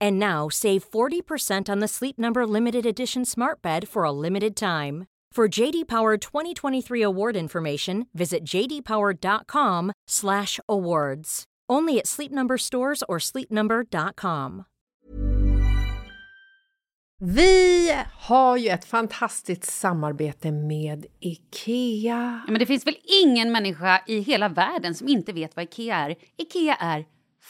And now save 40% on the Sleep Number limited edition Smart Bed for a limited time. For JD Power 2023 award information, visit jdpower.com/awards. Only at Sleep Number stores or sleepnumber.com. Vi har ju ett fantastiskt samarbete med IKEA. Ja, men det finns väl ingen människa i hela världen som inte vet vad Ikea är. Ikea är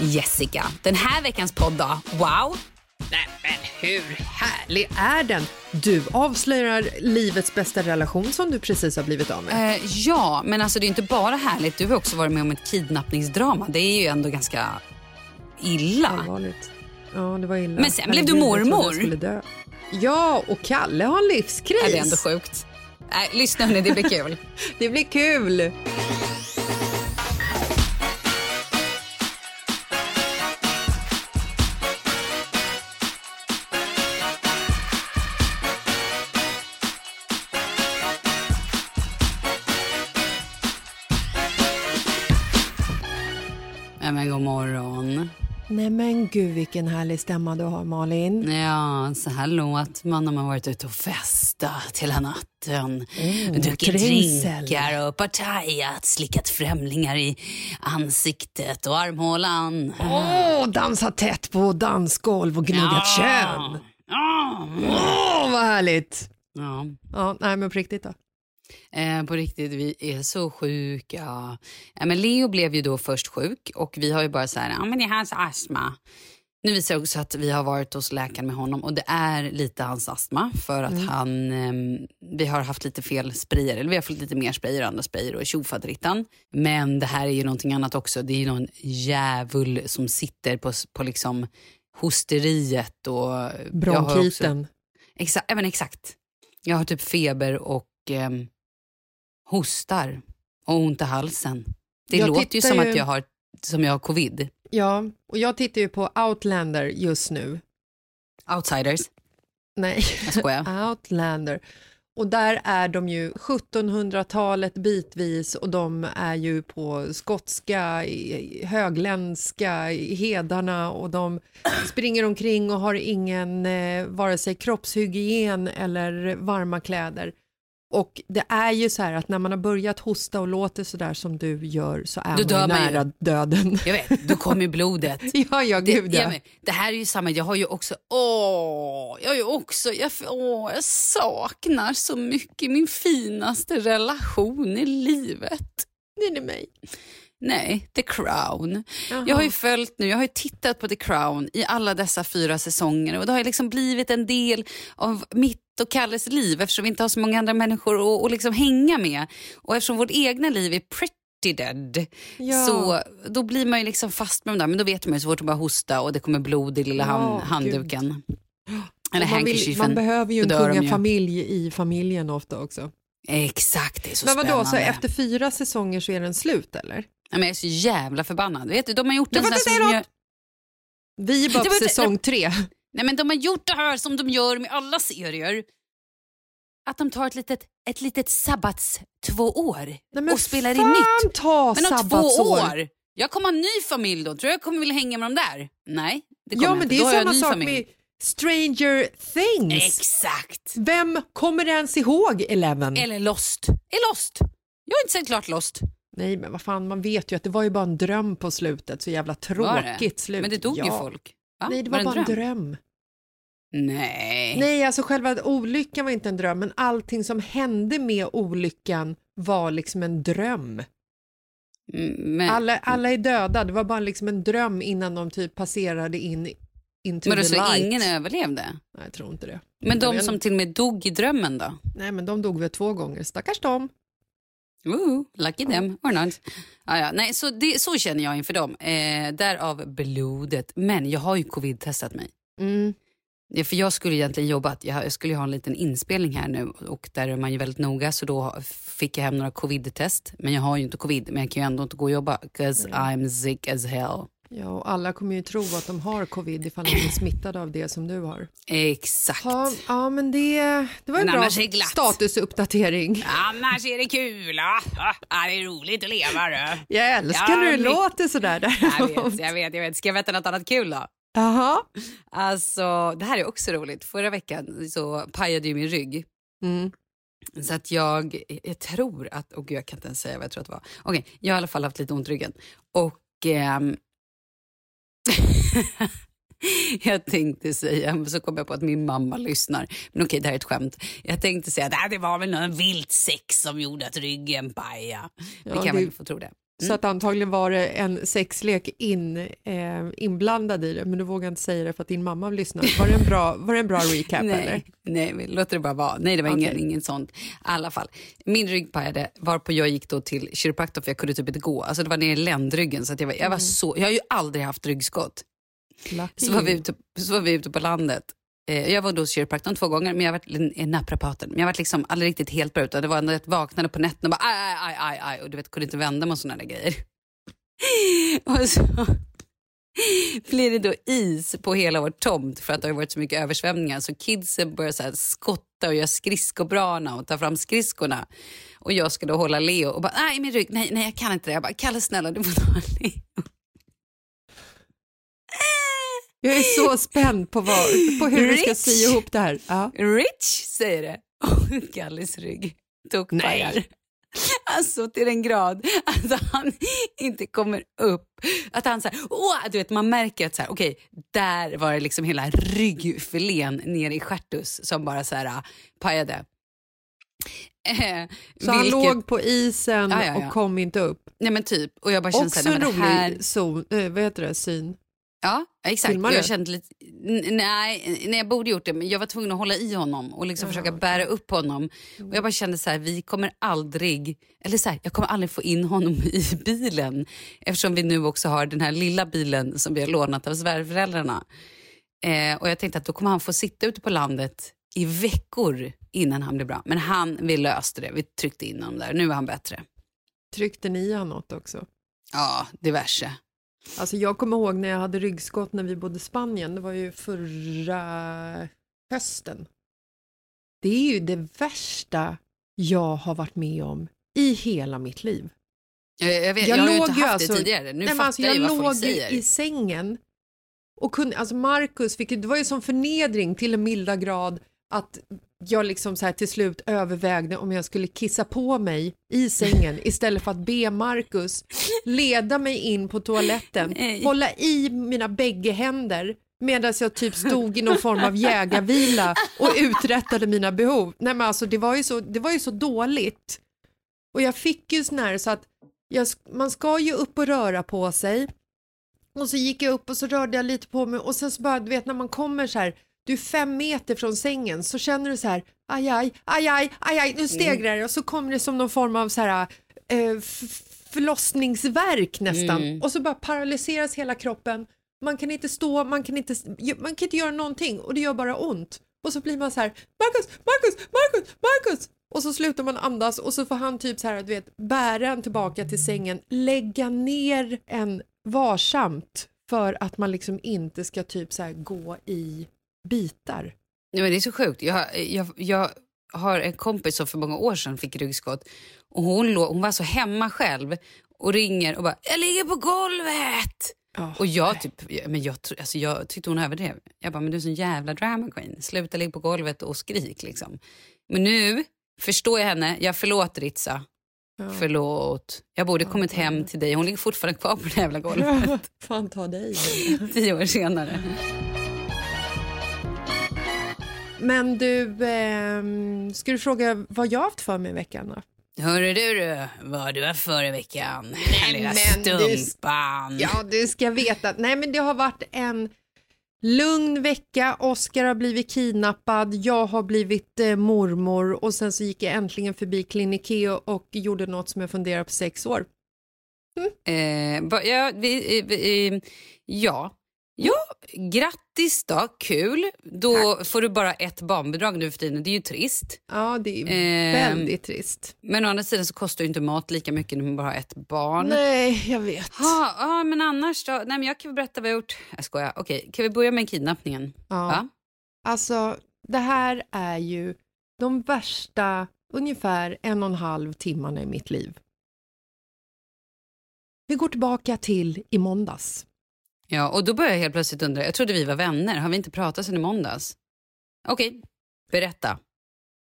Jessica, den här veckans podd då? Wow! Nej, men hur härlig är den? Du avslöjar livets bästa relation som du precis har blivit av med. Eh, ja, men alltså det är inte bara härligt. Du har också varit med om ett kidnappningsdrama. Det är ju ändå ganska illa. Allvarligt. Ja, det var illa. Men sen blev du mormor. Ja, och Kalle har en livskris. Ja, det är ändå sjukt. Nej, lyssna hörni, det blir kul. Det blir kul! Nej men gud vilken härlig stämma du har Malin. Ja, så här låter man när man varit ute och festat hela natten. Mm, Druckit drinkar och partajat, slickat främlingar i ansiktet och armhålan. Åh, dansa tätt på dansgolv och gnuggat kön. Ja. Åh, vad härligt! ja. Ja, nej men på riktigt då? Eh, på riktigt, vi är så sjuka. Ja, men Leo blev ju då först sjuk och vi har ju bara så här, ja men det är hans astma. Nu visar det också att vi har varit hos läkaren med honom och det är lite hans astma för att han, eh, vi har haft lite fel sprayer, eller vi har fått lite mer sprayer och andra sprayer och tjofaderittan. Men det här är ju någonting annat också. Det är ju någon djävul som sitter på, på liksom hosteriet och... jag har också- Bronkiten. Exakt, även exakt. Jag har typ feber och ehm, hostar och ont i halsen. Det Jag låter ju som ju- att jag har, som jag har covid. Ja, och jag tittar ju på Outlander just nu. Outsiders. Nej, Jag skojar. Outlander. Och där är de ju 1700-talet bitvis och de är ju på skotska, högländska, hedarna och de springer omkring och har ingen eh, vare sig kroppshygien eller varma kläder. Och det är ju så här att när man har börjat hosta och låter så där som du gör så är Då man dör ju nära döden. Jag vet, då kommer ju blodet. ja, ja, Det, gud ja, ja. men, det här är ju samma, jag har ju också, åh, jag har ju också, jag, åh, jag saknar så mycket min finaste relation i livet. Det är mig. Nej, The Crown. Jaha. Jag har ju följt nu, jag har ju tittat på The Crown i alla dessa fyra säsonger och det har ju liksom blivit en del av mitt och Kalles liv eftersom vi inte har så många andra människor att, att liksom hänga med. Och eftersom vårt egna liv är pretty dead Ja. så då blir man ju liksom fast med dem där. Men då vet man ju så fort att bara hosta och det kommer blod i lilla hand, handduken. Eller man, vill, man behöver ju en de kungafamilj i familjen ofta också. Exakt, det är så Men vadå, spännande. så efter fyra säsonger så är den slut eller? Ja, men jag är så jävla förbannad. Vet du, de har gjort en sån här som gör- Vi är bara på säsong tre. Nej, men de har gjort det här som de gör med alla serier. Att de tar ett litet, ett litet sabbats två år Nej, och spelar in nytt. ta Men om två år? Jag kommer ha en ny familj då. Tror jag jag kommer vilja hänga med dem där? Nej, det kommer Ja, jag men inte. det är jag samma sak familj. med Stranger Things. Exakt. Vem kommer ens ihåg Eleven? Eller Lost. Är Lost. Jag har inte sett klart Lost. Nej, men vad fan, man vet ju att det var ju bara en dröm på slutet. Så jävla Var tråkigt slut. Men det dog ja. ju folk. Va? Nej, det var, det bara en dröm. Nej. Nej, alltså själva olyckan var inte en dröm, men allting som hände med olyckan var liksom en dröm. Mm, Men, Alla, alla är döda, det var bara liksom en dröm innan de typ passerade in into men the så light. ingen överlevde? Nej, jag tror inte det. Men de som till och med dog i drömmen då? Nej, men de dog väl två gånger, stackars dem. Ooh, lucky them or not. Ah, ja, nej, så, det, så känner jag inför dem. Eh, därav blodet. Men jag har ju covid-testat mig. Mm. Ja, för jag skulle egentligen jobbat. Jag, jag skulle ha en liten inspelning här nu och där är man ju väldigt noga så då fick jag hem några covid-test. Men jag har ju inte covid men jag kan ju ändå inte gå och jobba 'cause I'm sick as hell. Ja, och alla kommer ju tro att de har covid ifall de är smittade av det som du har. Exakt. Ja, ja men det, det var en Men bra statusuppdatering. Annars är det kul. Ja, det är roligt att leva. Du. Jag älskar Ja, när det men- låter sådär. Jag däremot. vet, jag vet, jag vet. Ska jag berätta något annat kul då? Jaha. Alltså, det här är också roligt. Förra veckan så pajade ju min rygg. Mm. Så att jag, jag tror att, åh gud jag kan inte ens säga vad jag tror att det var. Okej, jag har i alla fall haft lite ont i ryggen. Och ehm, jag tänkte säga, men så kom jag på att min mamma lyssnar. Men okej, det här är ett skämt. Jag tänkte säga att "Ah, det var väl någon vilt sex som gjorde att ryggen pajade. Vi Ja, kan det- väl få tro det. Så att antagligen var det en sexlek in, eh, inblandad i det, men du vågar inte säga det för att din mamma lyssnar. Var det en bra, var det en bra recap eller? Nej, nej men låt det bara vara. Nej, det var ingen, Okej. ingen sånt. I alla fall, min rygg pajade varpå jag gick då till kiropraktor för jag kunde typ inte gå. Alltså det var nere i ländryggen så jag, var, jag var så, jag har ju aldrig haft ryggskott. Lucky Så var vi ute, så var vi ute på landet. Eh, jag var då hos kiropraktorn två gånger, men jag var eh, naprapaten. Men jag var liksom aldrig riktigt helt bra utan det var ändå att jag vaknade på nätterna och bara aj, aj, aj, aj, aj och du vet, kunde inte vända mig och sådana där grejer. och så blir det då is på hela vår tomt för att det har varit så mycket översvämningar så kidsen börjar så här skotta och göra skridskobrana och ta fram skridskorna. Och jag ska då hålla Leo och bara nej min rygg, nej, nej jag kan inte det. Jag bara Kalle snälla du får ta Leo. Jag är så spänd på, vad, på hur du ska Rich. sy ihop det här. Ja. Rich säger det. Och Kalles rygg tokpajar. Alltså till en grad att han inte kommer upp. Att han så här, åh, du vet man märker att så här, okej, där var det liksom hela ryggfilén ner i stjärtus som bara så här äh, pajade. Eh, Så han vilket- låg på isen Ja, ja, ja. och kom inte upp. Nej men typ, och jag bara kände så Också här, en det här, rolig zon, eh, vad heter det, syn. Ja, exakt. Filmar jag kände lite, nej, nej, jag borde gjort det, men jag var tvungen att hålla i honom och liksom försöka bära upp honom. Och jag bara kände så här, vi kommer aldrig, eller så här, jag kommer aldrig få in honom i bilen eftersom vi nu också har den här lilla bilen som vi har lånat av svärföräldrarna. Eh, och jag tänkte att då kommer han få sitta ute på landet i veckor innan han blir bra. Men han, vi löste det, vi tryckte in honom där, nu är han bättre. Tryckte ni han något också? Ja, diverse. Alltså jag kommer ihåg när jag hade ryggskott när vi bodde i Spanien, det var ju förra hösten. Det är ju det värsta jag har varit med om i hela mitt liv. Jag, jag, vet, Jag jag, har ju inte haft alltså- det tidigare. Nu Nej, fattar alltså, jag jag vad låg folk säger. i sängen och kunde, alltså Marcus, fick, det var ju som förnedring till en milda grad att jag liksom så här till slut övervägde om jag skulle kissa på mig i sängen istället för att be Marcus leda mig in på toaletten, Nej. hålla i mina bägge händer medan jag typ stod i någon form av jägarvila och uträttade mina behov. Nej men alltså det var ju så, det var ju så dåligt. Och jag fick ju sån här så att jag, man ska ju upp och röra på sig. Och så gick jag upp och så rörde jag lite på mig och sen så bara, du vet när man kommer så här, du är fem meter från sängen så känner du så här, aj aj, aj aj, aj aj, nu stegrar det och så kommer det som någon form av så här eh, förlossningsverk nästan Mm. och så bara paralyseras hela kroppen. Man kan inte stå, man kan inte, man kan inte göra någonting och det gör bara ont. Och så blir man så här, Marcus, Marcus, Marcus, Marcus! Och så slutar man andas och så får han typ så här, du vet, bära en tillbaka till sängen, lägga ner en varsamt för att man liksom inte ska typ så här gå i bitar. Nej, men det är så sjukt. Jag, jag, jag har en kompis som för många år sedan fick ryggskott. Och hon, lå, hon var så hemma själv och ringer och bara “jag ligger på golvet”. Ja. Och jag, typ, men jag, alltså jag tyckte hon överdrev. Jag bara “men du är sån jävla drama queen, sluta ligga på golvet och skrik”. Liksom. Men nu förstår jag henne. Jag förlåter Ritza. Ja. Förlåt. Jag borde kommit hem till dig. Hon ligger fortfarande kvar på det jävla golvet. Fan ta dig. Tio år senare. Men du, ehm, ska du fråga vad jag har haft för mig i veckan då? Hörru du, du vad du har för i veckan? Lilla men du- stumpan. Ja, du ska veta. Nej, men det har varit en lugn vecka. Oskar har blivit kidnappad, jag har blivit eh, mormor och sen så gick jag äntligen förbi Klinikeo och gjorde något som jag funderar på sex år. Eh, va- ja, vi, eh, vi, eh, ja. Ja, grattis då, kul. Då får du bara ett barnbidrag nu för tiden, det är ju trist. Ja, det är Ehm, väldigt trist. Men å andra sidan så kostar ju inte mat lika mycket när man bara har ett barn. Nej, jag vet. Ja, ja, men annars då? Nej, men jag kan väl berätta vad jag gjort. Jag skojar. Okej, kan vi börja med kidnappningen? Ja. Va? Alltså, det här är ju de värsta ungefär en och en halv timmarna i mitt liv. Vi går tillbaka till i måndags. Ja, och då börjar jag helt plötsligt undra. Jag trodde vi var vänner. Har vi inte pratat sedan i måndags? Okej, berätta.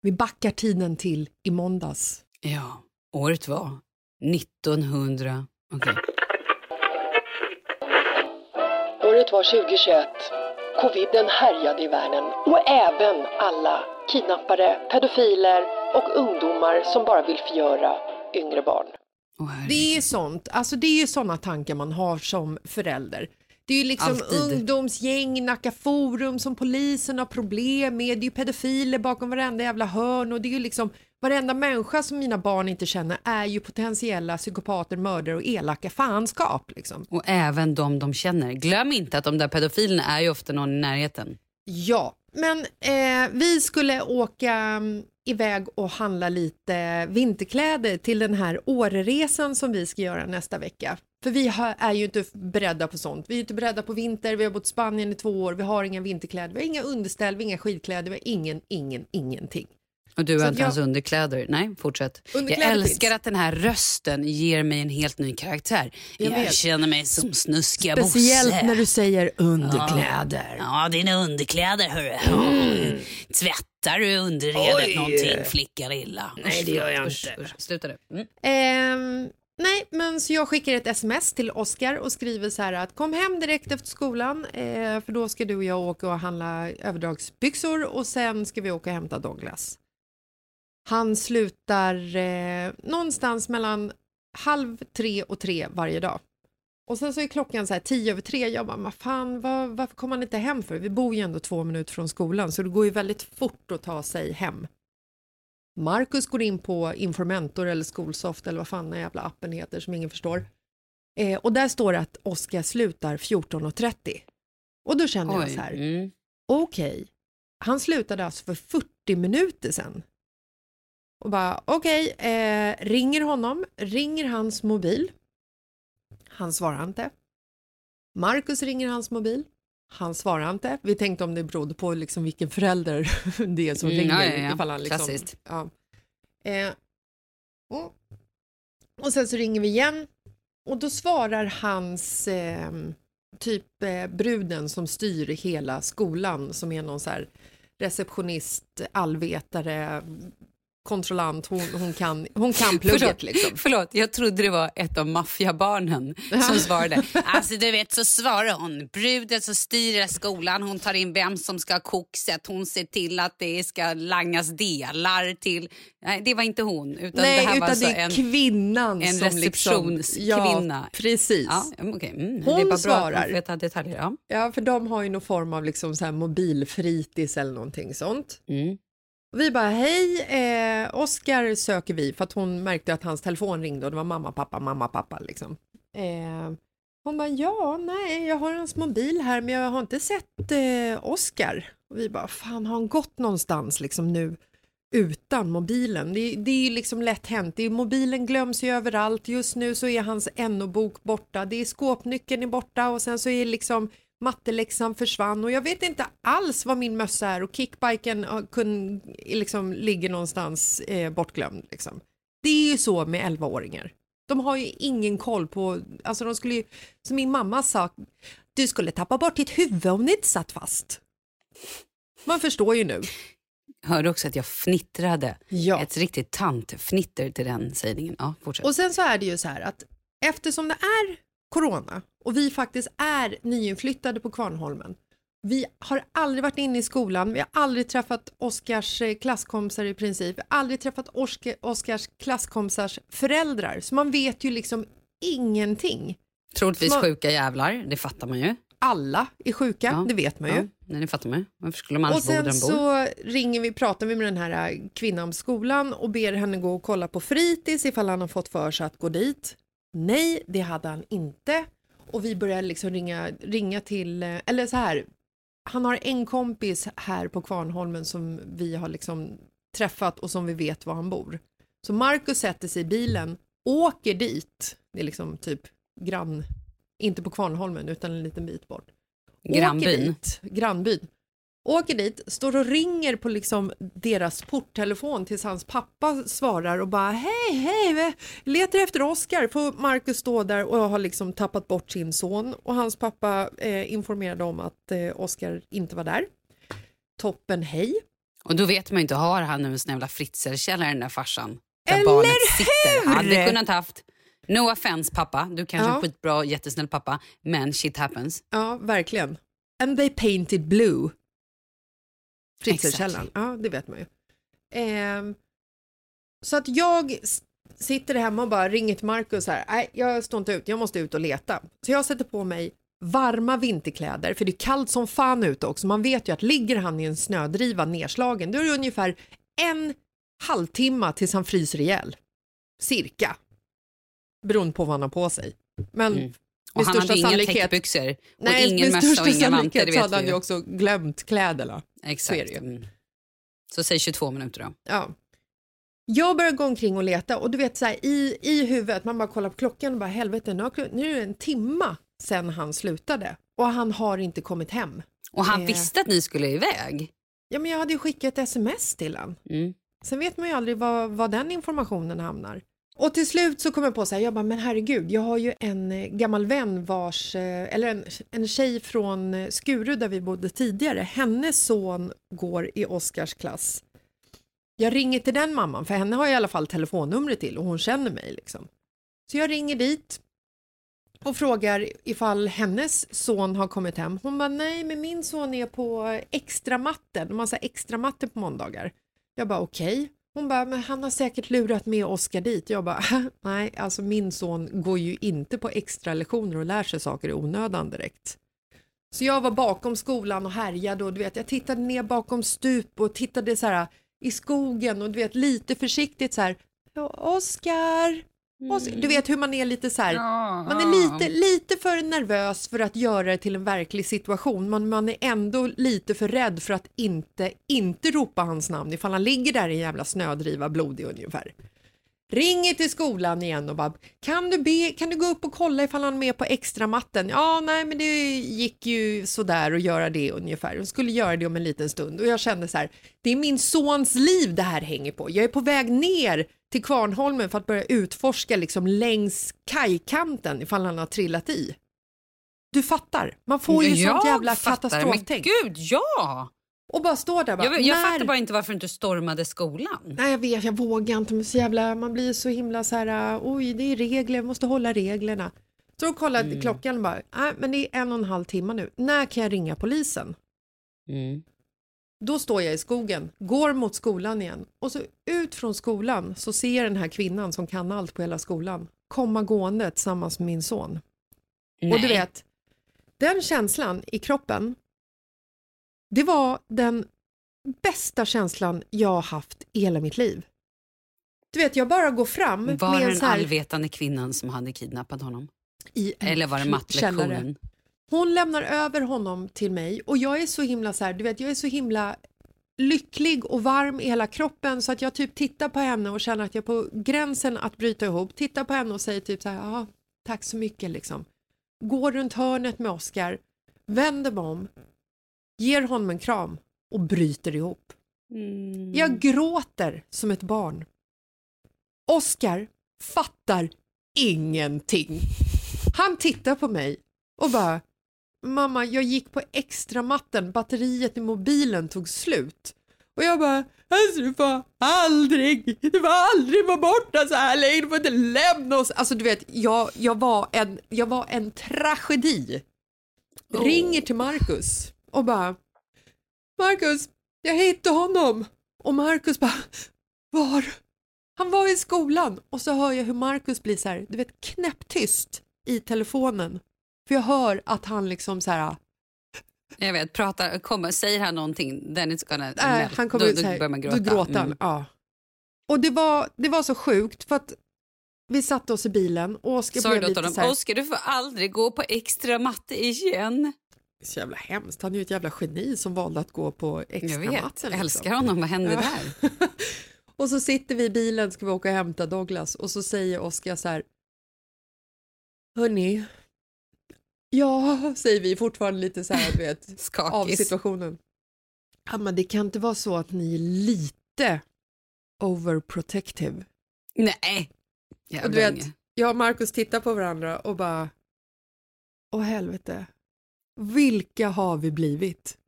Vi backar tiden till i måndags. Ja, året var 1900... Okej. Året var 2021. Coviden härjade i världen och även alla kidnappare, pedofiler och ungdomar som bara vill förgöra yngre barn. Det är sånt, alltså det är sådana tankar man har som förälder. Det är ju liksom Alltid. ungdomsgäng, Nacka Forum som polisen har problem med. Det är ju pedofiler bakom varenda jävla hörn och det är ju liksom varenda människa som mina barn inte känner är ju potentiella psykopater, mördare och elaka fanskap liksom. Och även de de känner. Glöm inte att de där pedofilerna är ju ofta någon i närheten. Ja, men eh, vi skulle åka mm, iväg och handla lite vinterkläder till den här Åreresan som vi ska göra nästa vecka. För vi har, är ju inte beredda på sånt. Vi är inte beredda på vinter, vi har bott i Spanien i två år, vi har inga vinterkläder, vi har inga underställ, vi har inga skidkläder, vi har ingen, ingen, ingenting. Och du har inte jag- ens underkläder. Nej, fortsätt. Underkläder jag älskar finns. att den här rösten ger mig en helt ny karaktär. Jag Jag, känner mig som snuskiga Speciellt Bosse. när du säger underkläder. Ja, dina underkläder hörru. Ja. Tvättar du underredet Oj. någonting flicka lilla? Nej, det gör jag inte. Sluta nu. Mm. Ehm, nej, men så jag skickar ett sms till Oskar och skriver så här att kom hem direkt efter skolan eh, för då ska du och jag åka och handla överdragsbyxor och sen ska vi åka och hämta Douglas. Han slutar eh, någonstans mellan halv tre och tre varje dag. Och sen så är klockan så här tio över tre. Jag bara, vad fan, var, varför kommer han inte hem för? Vi bor ju ändå två minuter från skolan så det går ju väldigt fort att ta sig hem. Marcus går in på Informentor eller Skolsoft eller vad fan den jävla appen heter som ingen förstår. Eh, och där står det att Oskar slutar 14.30. Och då känner jag Oj. så här, Mm. okej, han slutade alltså för 40 minuter sedan. Och bara okej, eh, ringer honom, ringer hans mobil. Han svarar inte. Marcus ringer hans mobil. Han svarar inte. Vi tänkte om det berodde på liksom vilken förälder det är som Mm, ringer. ja, ja, ja. Han liksom, Klassiskt. Ja. Eh, och, och sen så ringer vi igen och då svarar hans eh, typ eh, bruden som styr hela skolan som är någon så här receptionist, allvetare, kontrollant, hon, hon, kan, hon kan plugget Förlåt, liksom. förlåt, jag trodde det var ett av maffiabarnen som svarade. Alltså du vet så svarar hon, bruden som styr skolan, hon tar in vem som ska ha kokset, hon ser till att det ska langas delar till... Nej, det var inte hon, utan Nej, det här utan var alltså det är en... kvinnan en som liksom... receptionskvinna. Ja, precis. Ja, mm, okej. Mm, Hon det är bara bra svarar. att veta detaljer. Ja. Ja, för de har ju någon form av liksom så här mobilfritids eller någonting sånt. Mm. Vi bara, hej, eh, Oskar söker vi, för att hon märkte att hans telefon ringde och det var mamma, pappa, mamma, pappa liksom. Eh, hon bara, ja, nej, jag har hans mobil här men jag har inte sett eh, Oskar. Och vi bara, fan har han gått någonstans liksom nu utan mobilen? Det, det är ju liksom lätt hänt, det är, mobilen glöms ju överallt, just nu så är hans NO-bok borta, det är skåpnyckeln är borta och sen så är liksom matteläxan försvann och jag vet inte alls vad min mössa är och kickbiken kun, liksom, ligger någonstans eh, bortglömd. Liksom. Det är ju så med 11-åringar. De har ju ingen koll på, alltså de skulle ju, som min mamma sa, du skulle tappa bort ditt huvud om det inte satt fast. Man förstår ju nu. Hörde också att jag fnittrade. Ja. Ett riktigt tantfnitter till den sägningen. Ja, fortsätt. Och sen så är det ju så här att eftersom det är corona och vi faktiskt är nyinflyttade på Kvarnholmen. Vi har aldrig varit inne i skolan, vi har aldrig träffat Oskars eh, klasskompisar i princip, vi har aldrig träffat Oskar, Oskars klasskompisars föräldrar, så man vet ju liksom ingenting. Troligtvis man- sjuka jävlar, det fattar man ju. Alla är sjuka, Ja. det vet man ju. Ja, nej, det fattar man ju. Varför skulle man Och sen de så ringer vi, pratar vi med den här äh, kvinnan på skolan och ber henne gå och kolla på fritids ifall han har fått för sig att gå dit. Nej, det hade han inte. Och vi börjar liksom ringa, ringa till, eh, eller så här, han har en kompis här på Kvarnholmen som vi har liksom träffat och som vi vet var han bor. Så Marcus sätter sig i bilen, åker dit, det är liksom typ grann, inte på Kvarnholmen utan en liten bit bort. Åker Grannbyn. dit, grannbyn. Åker dit, står och ringer på liksom deras porttelefon tills hans pappa svarar och bara hej, hej, letar efter Oskar. Får Marcus stå där och har liksom tappat bort sin son och hans pappa eh, informerade om att eh, Oskar inte var där. Toppen, hej. Och då vet man ju inte, har han nu en sån jävla fritzelkällare den där farsan? Där Eller barnet sitter. hur? Hade kunnat haft. No offense pappa, du kanske är Ja. en skitbra jättesnäll pappa, men shit happens. Ja, verkligen. And they painted blue. Fritzelkällan, Exactly. ja det vet man ju. Ehm, så att jag sitter hemma och bara ringer till Markus här, nej jag står inte ut, jag måste ut och leta. Så jag sätter på mig varma vinterkläder, för det är kallt som fan ute också. Man vet ju att ligger han i en snödriva nedslagen, då är det ungefär en halvtimme tills han fryser ihjäl. Cirka. Beroende på vad han har på sig. Men Mm. Och han hade inga täckbyxor och Nej, ingen mössa och inga vantar, det vet hade han ju. också glömt kläderna. Exakt. så är det ju. Mm. Så säg 22 minuter då. Ja. Jag börjar gå omkring och leta och du vet så här, i, i huvudet, man bara kollar på klockan och bara helvete nu, har, kl- nu är det en timma sedan han slutade och han har inte kommit hem. Och han Eh. visste att ni skulle iväg. Ja men jag hade ju skickat ett sms till han. Mm. Sen vet man ju aldrig var, var den informationen hamnar. Och till slut så kom jag på så här, jag bara, men herregud, jag har ju en eh, gammal vän vars, eh, eller en, en tjej från eh, Skuru där vi bodde tidigare, hennes son går i Oskars klass. Jag ringer till den mamman, för henne har jag i alla fall telefonnumret till och hon känner mig liksom. Så jag ringer dit och frågar ifall hennes son har kommit hem. Hon bara, nej men min son är på extra matten, de har så här extra matte på måndagar. Jag bara okej. Hon bara, men han har säkert lurat med Oskar dit. Jag bara, nej, alltså min son går ju inte på extra lektioner och lär sig saker i onödan direkt. Så jag var bakom skolan och härjade och du vet, jag tittade ner bakom stup och tittade så här i skogen och du vet lite försiktigt så här, "Ja, Oskar." du vet hur man är lite så här, man är lite, lite för nervös för att göra det till en verklig situation, men man är ändå lite för rädd för att inte, inte ropa hans namn ifall han ligger där i en jävla snödriva blodig ungefär. Ringer till skolan igen och bara, kan du, be, kan du gå upp och kolla ifall han är med på extra matten? Ja, nej, men det gick ju sådär att göra det ungefär. Hon skulle göra det om en liten stund och jag kände så här, det är min sons liv det här hänger på. Jag är på väg ner till Kvarnholmen för att börja utforska liksom längs kajkanten ifall han har trillat i. Du fattar, man får ju sånt jävla katastroftänk. Men gud, ja! Och bara står där bara, Jag, jag när- fattar bara inte varför du inte stormade skolan. Nej jag vet, jag vågar inte. Men så jävla, man blir så himla så här, oj det är regler, jag måste hålla reglerna. Så då kollade Mm. jag klockan och bara, nej men det är en och en halv timme nu. När kan jag ringa polisen? Mm. Då står jag i skogen, går mot skolan igen och så ut från skolan så ser jag den här kvinnan som kan allt på hela skolan komma gående tillsammans med min son. Och du Nej. vet, den känslan i kroppen, det var den bästa känslan jag har haft i hela mitt liv. Du vet, jag bara går fram Var med det en den här, allvetande kvinnan som hade kidnappat honom? i en Eller var det källare. Hon lämnar över honom till mig och jag är så himla så här, du vet, jag är så himla lycklig och varm i hela kroppen så att jag typ tittar på henne och känner att jag är på gränsen att bryta ihop. Tittar på henne och säger typ så här, ja, tack så mycket liksom. Går runt hörnet med Oscar, vänder mig om, ger honom en kram och bryter ihop. Mm. Jag gråter som ett barn. Oscar fattar ingenting. Han tittar på mig och bara Mamma, jag gick på extra matten. batteriet i mobilen tog slut. Och jag bara, alltså du får aldrig, du får aldrig vara borta så här länge, du får inte lämna oss. Alltså du vet, jag, jag, var, en, jag var en tragedi. Ringer till Marcus och bara, Marcus, jag hittade honom. Och Marcus bara, var? Han var i skolan och så hör jag hur Marcus blir så här, du vet knäpptyst i telefonen. För jag hör att han liksom så här, Jag vet, pratar, kommer, säger han någonting, then it's gonna nej, melt. han kommer då, ut så då här, börjar man gråta. då gråter han. Mm. Ja. Och det var, det var så sjukt för att vi satte oss i bilen och Oskar blev lite så här, Oskar du får aldrig gå på extra matte igen? så jävla hemskt, han är ju ett jävla geni som valde att gå på extra Jag vet, matten, jag liksom. älskar honom, vad hände Ja. där? Och så sitter vi i bilen, ska vi åka och hämta Douglas och så säger Oskar så här. Hörni, ja, säger vi fortfarande lite så här, du vet, av situationen. Ja, men det kan inte vara så att ni är lite overprotective. Nej. Och du vet, jag och Markus tittar på varandra och bara, åh helvete, vilka har vi blivit?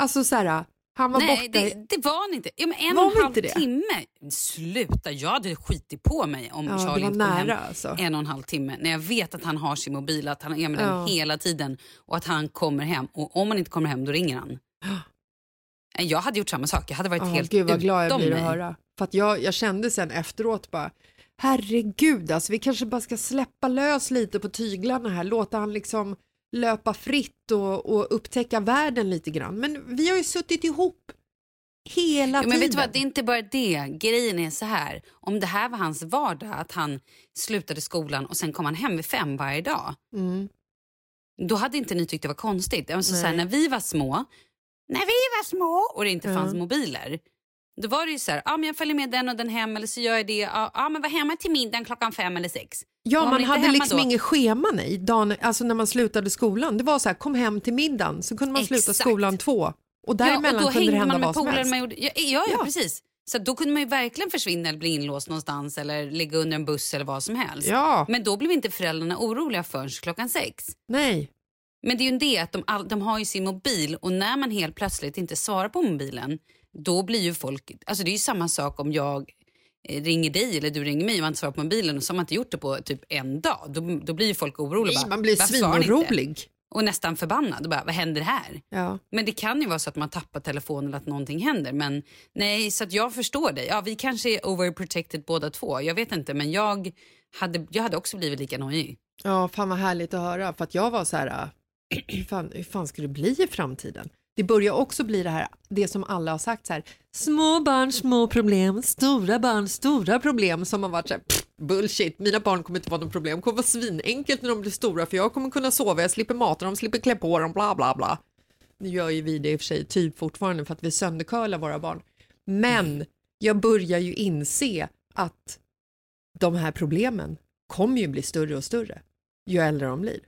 Alltså så här, han var Nej, borta i- det, det var han inte. Ja, men en Var och en halv det? timme. Sluta, jag hade skitit på mig om Ja, det Charlie inte kom nära hem alltså. en och en halv timme. När jag vet att han har sin mobil, att han är med Ja. den hela tiden och att han kommer hem. Och om han inte kommer hem, då ringer han. Jag hade gjort samma sak. Jag hade varit Ja, helt gud vad glad jag blir att mig. höra. För att jag, jag kände sen efteråt bara, herregud alltså vi kanske bara ska släppa lös lite på tyglarna här, låta han liksom löpa fritt och, och upptäcka världen lite grann. Men vi har ju suttit ihop hela men tiden. vet du vad, det är inte bara det. Grejen är så här. Om det här var hans vardag, att han slutade skolan och sen kom han hem vid fem varje dag. Mm. Då hade inte ni tyckt det var konstigt. Alltså, så här, när vi var små, när vi var små och det inte fanns mobiler. Då var det ju så här, ah, men jag följer med den och den hem eller så gör jag det. Ja, ah, men var hemma till middagen klockan fem eller sex. Ja, man man hade liksom då? inget schema nej, dagen, alltså när man slutade skolan. Det var så här, kom hem till middagen, så kunde man sluta Exakt. skolan två. Och däremellan ja, och då kunde det hända vad som helst. Man gjorde, ja, ja, ja, Ja. precis. Så då kunde man ju verkligen försvinna eller bli inlåst någonstans eller ligga under en buss eller vad som helst. Ja, Men då blev inte föräldrarna oroliga förrän klockan sex. nej. Men det är ju det att de, all, de har ju sin mobil och när man helt plötsligt inte svarar på mobilen då blir ju folk, alltså det är ju samma sak om jag eh, ringer dig eller du ringer mig och man inte svarar på mobilen och så har man inte gjort det på typ en dag. Då, då blir ju folk oroliga. Nej, bara, man blir svinorolig. och nästan förbannad. Och bara, vad händer här? Ja. Men det kan ju vara så att man tappar telefonen eller att någonting händer. Men nej, så att jag förstår dig. Ja, vi kanske är overprotected båda två. Jag vet inte, men jag hade, jag hade också blivit lika nojig. Ja, fan vad härligt att höra. För att jag var så här, äh, hur fan, hur fan ska det bli i framtiden? Det börjar också bli det här, det som alla har sagt så här, små barn, små problem, stora barn, stora problem som har varit så här, pff, bullshit, mina barn kommer inte vara något problem, det kommer vara svinenkelt när de blir stora för jag kommer kunna sova, jag slipper mata dem, slipper klä på dem, bla bla bla. Nu gör ju vi det i och för sig typ fortfarande för att vi söndercurlar våra barn. Men jag börjar ju inse att de här problemen kommer ju bli större och större ju äldre de blir.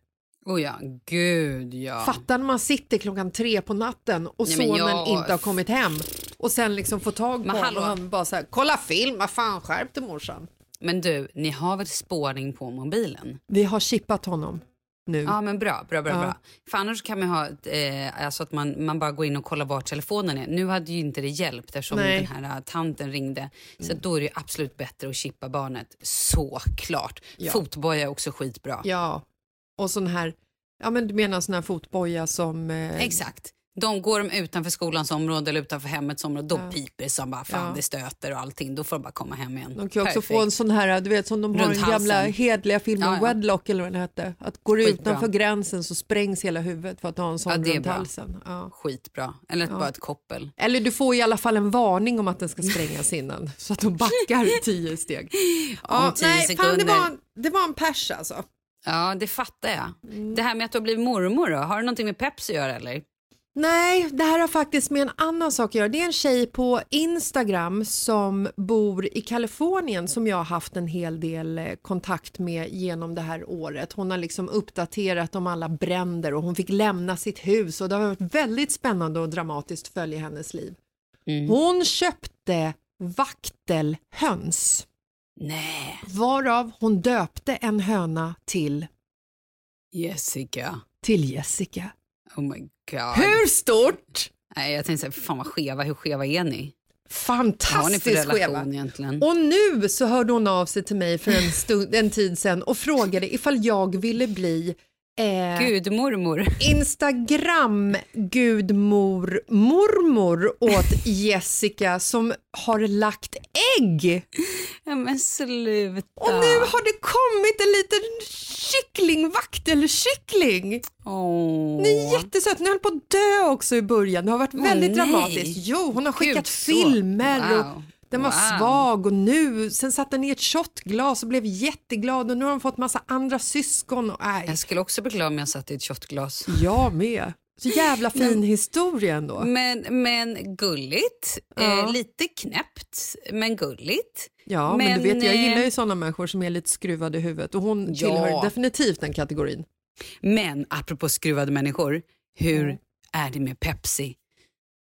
Oh ja, gud ja. Fattar när man sitter klockan tre på natten och Nej, sonen jag- inte har kommit hem och sen liksom får tag på honom och han bara så här, kolla film, vad fan skärp dig morsan. Men du, ni har väl spårning på mobilen? Vi har chippat honom nu. Ja, men bra, bra, bra. Ja. bra. För annars kan man ha eh, alltså att man, man bara går in och kollar var telefonen är. Nu hade ju inte det hjälpt eftersom Nej. den här eh, tanten ringde. Så att då är det ju absolut bättre att chippa barnet. Såklart. Ja. Fotboja är också skitbra. Ja, och sån här, ja men du menar sån här fotboja som... Eh, Exakt. De går de utanför skolans område eller utanför hemmets område, då Ja. piper som bara fan Ja. det stöter och allting. Då får de bara komma hem igen. De kan också Perfekt. få en sån här, du vet som de har Runt den gamla halsen. hedliga filmen Ja, ja. Wedlock eller vad den hette. Att går du utanför gränsen så sprängs hela huvudet för att ha en sån Ja, det är runt bra. halsen. Ja. Skitbra. Eller bara ett koppel. Eller du får i alla fall en varning om att den ska sprängas innan så att de backar tio steg. Om tio nej, fan, det, var, det var en pers alltså. Ja, det fattar jag. Mm. Det här med att du har blivit mormor då, har det någonting med Pepsi att göra eller? Nej, det här har faktiskt med en annan sak att göra. Det är en tjej på Instagram som bor i Kalifornien som jag har haft en hel del eh, kontakt med genom det här året. Hon har liksom uppdaterat om alla bränder och hon fick lämna sitt hus och det har varit väldigt spännande och dramatiskt att följa hennes liv. Mm. Hon köpte vaktelhöns Nej. varav hon döpte en höna till, Jessica. till Jessica. Oh my god. Hur stort? Nej, jag tänkte säga, fan vad skeva, hur skeva är ni? Fantastiskt skeva. egentligen? Och nu så hörde hon av sig till mig för en, stund, en tid sedan och frågade ifall jag ville bli eh, Gud, mormor. Instagram gudmor mormor åt Jessica som har lagt ägg. Ja, men sluta. Och nu har det kommit en liten kyckling, vaktelkyckling. Åh. Den är jättesöt. Den höll på att dö också i början. Det har varit väldigt nej. dramatiskt. Jo, hon har skickat Gud, filmer och wow. den var Wow. svag och nu, sen satt den i ett shotglas och blev jätteglad och nu har de fått massa andra syskon. Och, nej, Jag skulle också bli glad om jag satt i ett shotglas. jag med. Så jävla fin historia ändå. Men, men gulligt. Ja. Eh, lite knäppt, men gulligt. Ja, men, men, du vet, jag eh, gillar ju sådana människor som är lite skruvade i huvudet och hon Ja. tillhör definitivt den kategorin. Men apropå skruvade människor, hur är det med Pepsi?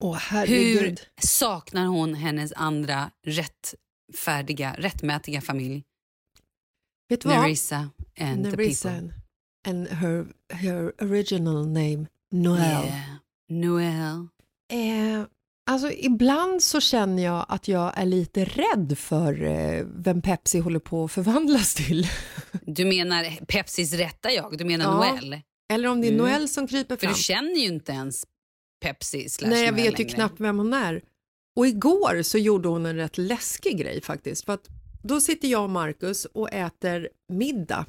Åh Hur saknar hon hennes andra rättfärdiga, rättmätiga familj? Vet du vad? Nerissa and Nerissa the people. and her, her original name, Noel. Yeah. Noel. Eh, alltså ibland så känner jag att jag är lite rädd för eh, vem Pepsi håller på att förvandlas till. Du menar Pepsis rätta jag, du menar Ja, Noel? Eller om det är Mm. Noel som kryper För fram. du känner ju inte ens Pepsi slash Nej, jag vet ju längre. knappt vem hon är. Och igår så gjorde hon en rätt läskig grej faktiskt. För att då sitter jag och Marcus och äter middag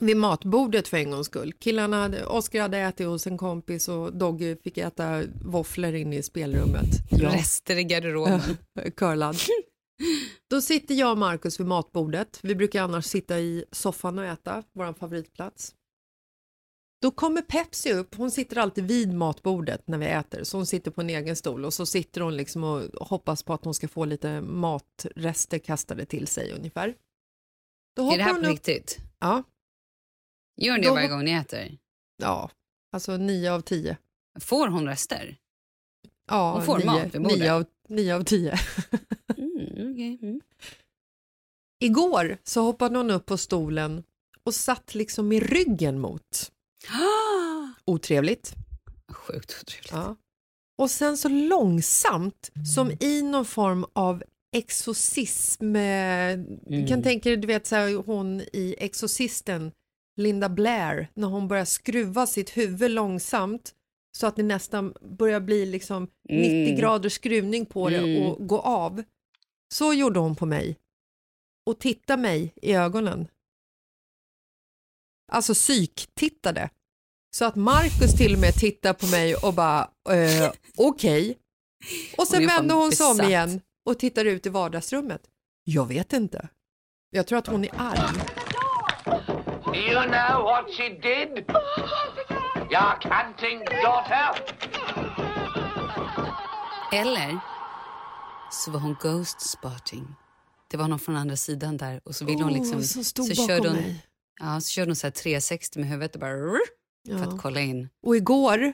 vid matbordet för en gångs skull. Killarna, hade, Oskar hade ätit hos en kompis och Doggy fick äta våfflor inne i spelrummet. Rester i garderoben. curlad. Då sitter jag och Marcus vid matbordet. Vi brukar annars sitta i soffan och äta, vår favoritplats. Då kommer Pepsi upp, hon sitter alltid vid matbordet när vi äter, så hon sitter på en egen stol och så sitter hon liksom och hoppas på att hon ska få lite matrester kastade till sig ungefär. Då Är det här på riktigt? Ja, Gör ni det Då varje gång ni äter? ja, alltså nio av tio. Får hon rester? Ja, Hon får nio, mat vid bordet. nio, av, nio av tio. Mm, okej, mm. Igår så hoppade hon upp på stolen och satt liksom med ryggen mot. Otrevligt. Sjukt otrevligt. Ja. Och sen så långsamt, som i någon form av exorcism. eh, Du kan tänka dig, du vet så här, hon i Exorcisten, Linda Blair när hon börjar skruva sitt huvud långsamt så att det nästan börjar bli liksom 90 graders skruvning på det och gå av. Så gjorde hon på mig och tittade mig i ögonen. Alltså psyktittade. Så att Markus till och med tittar på mig och bara eh, okej. Och sen Hon vänder hon sig om igen och tittar ut i vardagsrummet. Jag vet inte. Jag tror att hon är arg. You know what she did? Your canting daughter? Eller så var hon ghost spotting. Det var någon från andra sidan där och så ville hon Åh, liksom... som stod så bakom körde hon, mig. Ja, så körde hon så här 360 med huvudet och bara... rrr, För Ja. att kolla in. Och igår,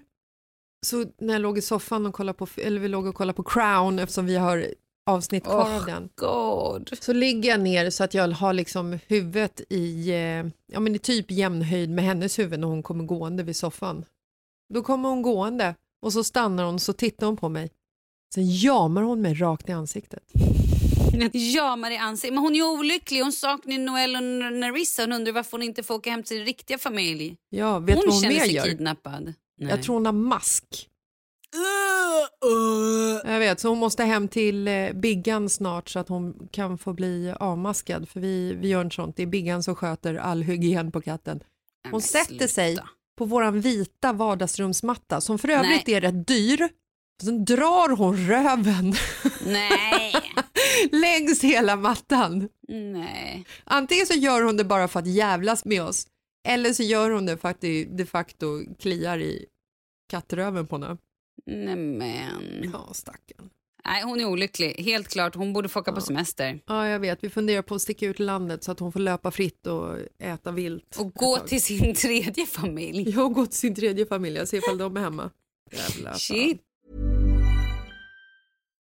så när jag låg i soffan och kollade på, eller vi låg och kollade på Crown eftersom vi har avsnitt kvar av den. God. Så ligger jag ner så att jag har liksom huvudet i, eh, ja men i typ jämn höjd med hennes huvud när hon kommer gående vid soffan. Då kommer hon gående och så stannar hon så tittar hon på mig. Sen jamar hon mig rakt i ansiktet. Jamar i ansiktet. Men hon är olycklig. Hon saknar Noel och Narissa. Hon undrar varför hon inte får åka hem till sin riktiga familj. Ja, vet hon vad hon känner sig gör? kidnappad. Nej. Jag tror hon har mask. Jag vet, så hon måste hem till eh, Biggan snart så att hon kan få bli avmaskad. För vi, vi gör inte sånt. Det är Biggan som sköter all hygien på katten. Nej, Hon men sätter sluta. sig på våran vita vardagsrumsmatta som för övrigt Nej. är rätt dyr. Sen drar hon röven Nej. längs hela mattan. Nej. Antingen så gör hon det bara för att jävlas med oss eller så gör hon det för att det de facto kliar i kattröven på henne. Nej men. Ja, stackarn. Nej, hon är olycklig. Helt klart. Hon borde få åka på semester. Ja, jag vet. Vi funderar på att sticka ut landet så att hon får löpa fritt och äta vilt. Och gå till sin tredje familj. Har gått till sin tredje familj. Jag ser ifall de är hemma. Jävla. Shit.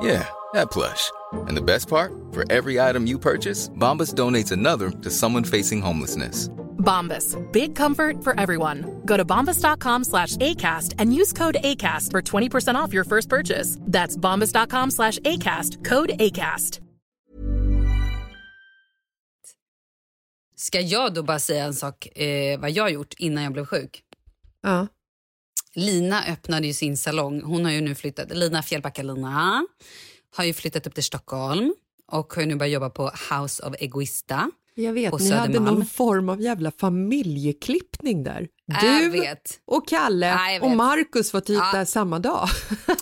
Yeah, that plush. And the best part? For every item you purchase, Bombas donates another to someone facing homelessness. Bombas. Big comfort for everyone. Go to bombas.com slash ACAST and use code ACAST for 20% off your first purchase. That's bombas.com slash ACAST. Code ACAST. Ska jag då bara säga en sak eh, vad jag gjort innan jag blev sjuk? Ja. Lina öppnade ju sin salong. Hon har ju nu flyttat. Lina Fjällbacka-Lina har ju flyttat upp till Stockholm och har ju nu börjat jobba på House of Egoista. Jag vet, ni hade någon form av jävla familjeklippning där. Jag Du vet. och Kalle Ja, och. Markus var typ Ja. där samma dag.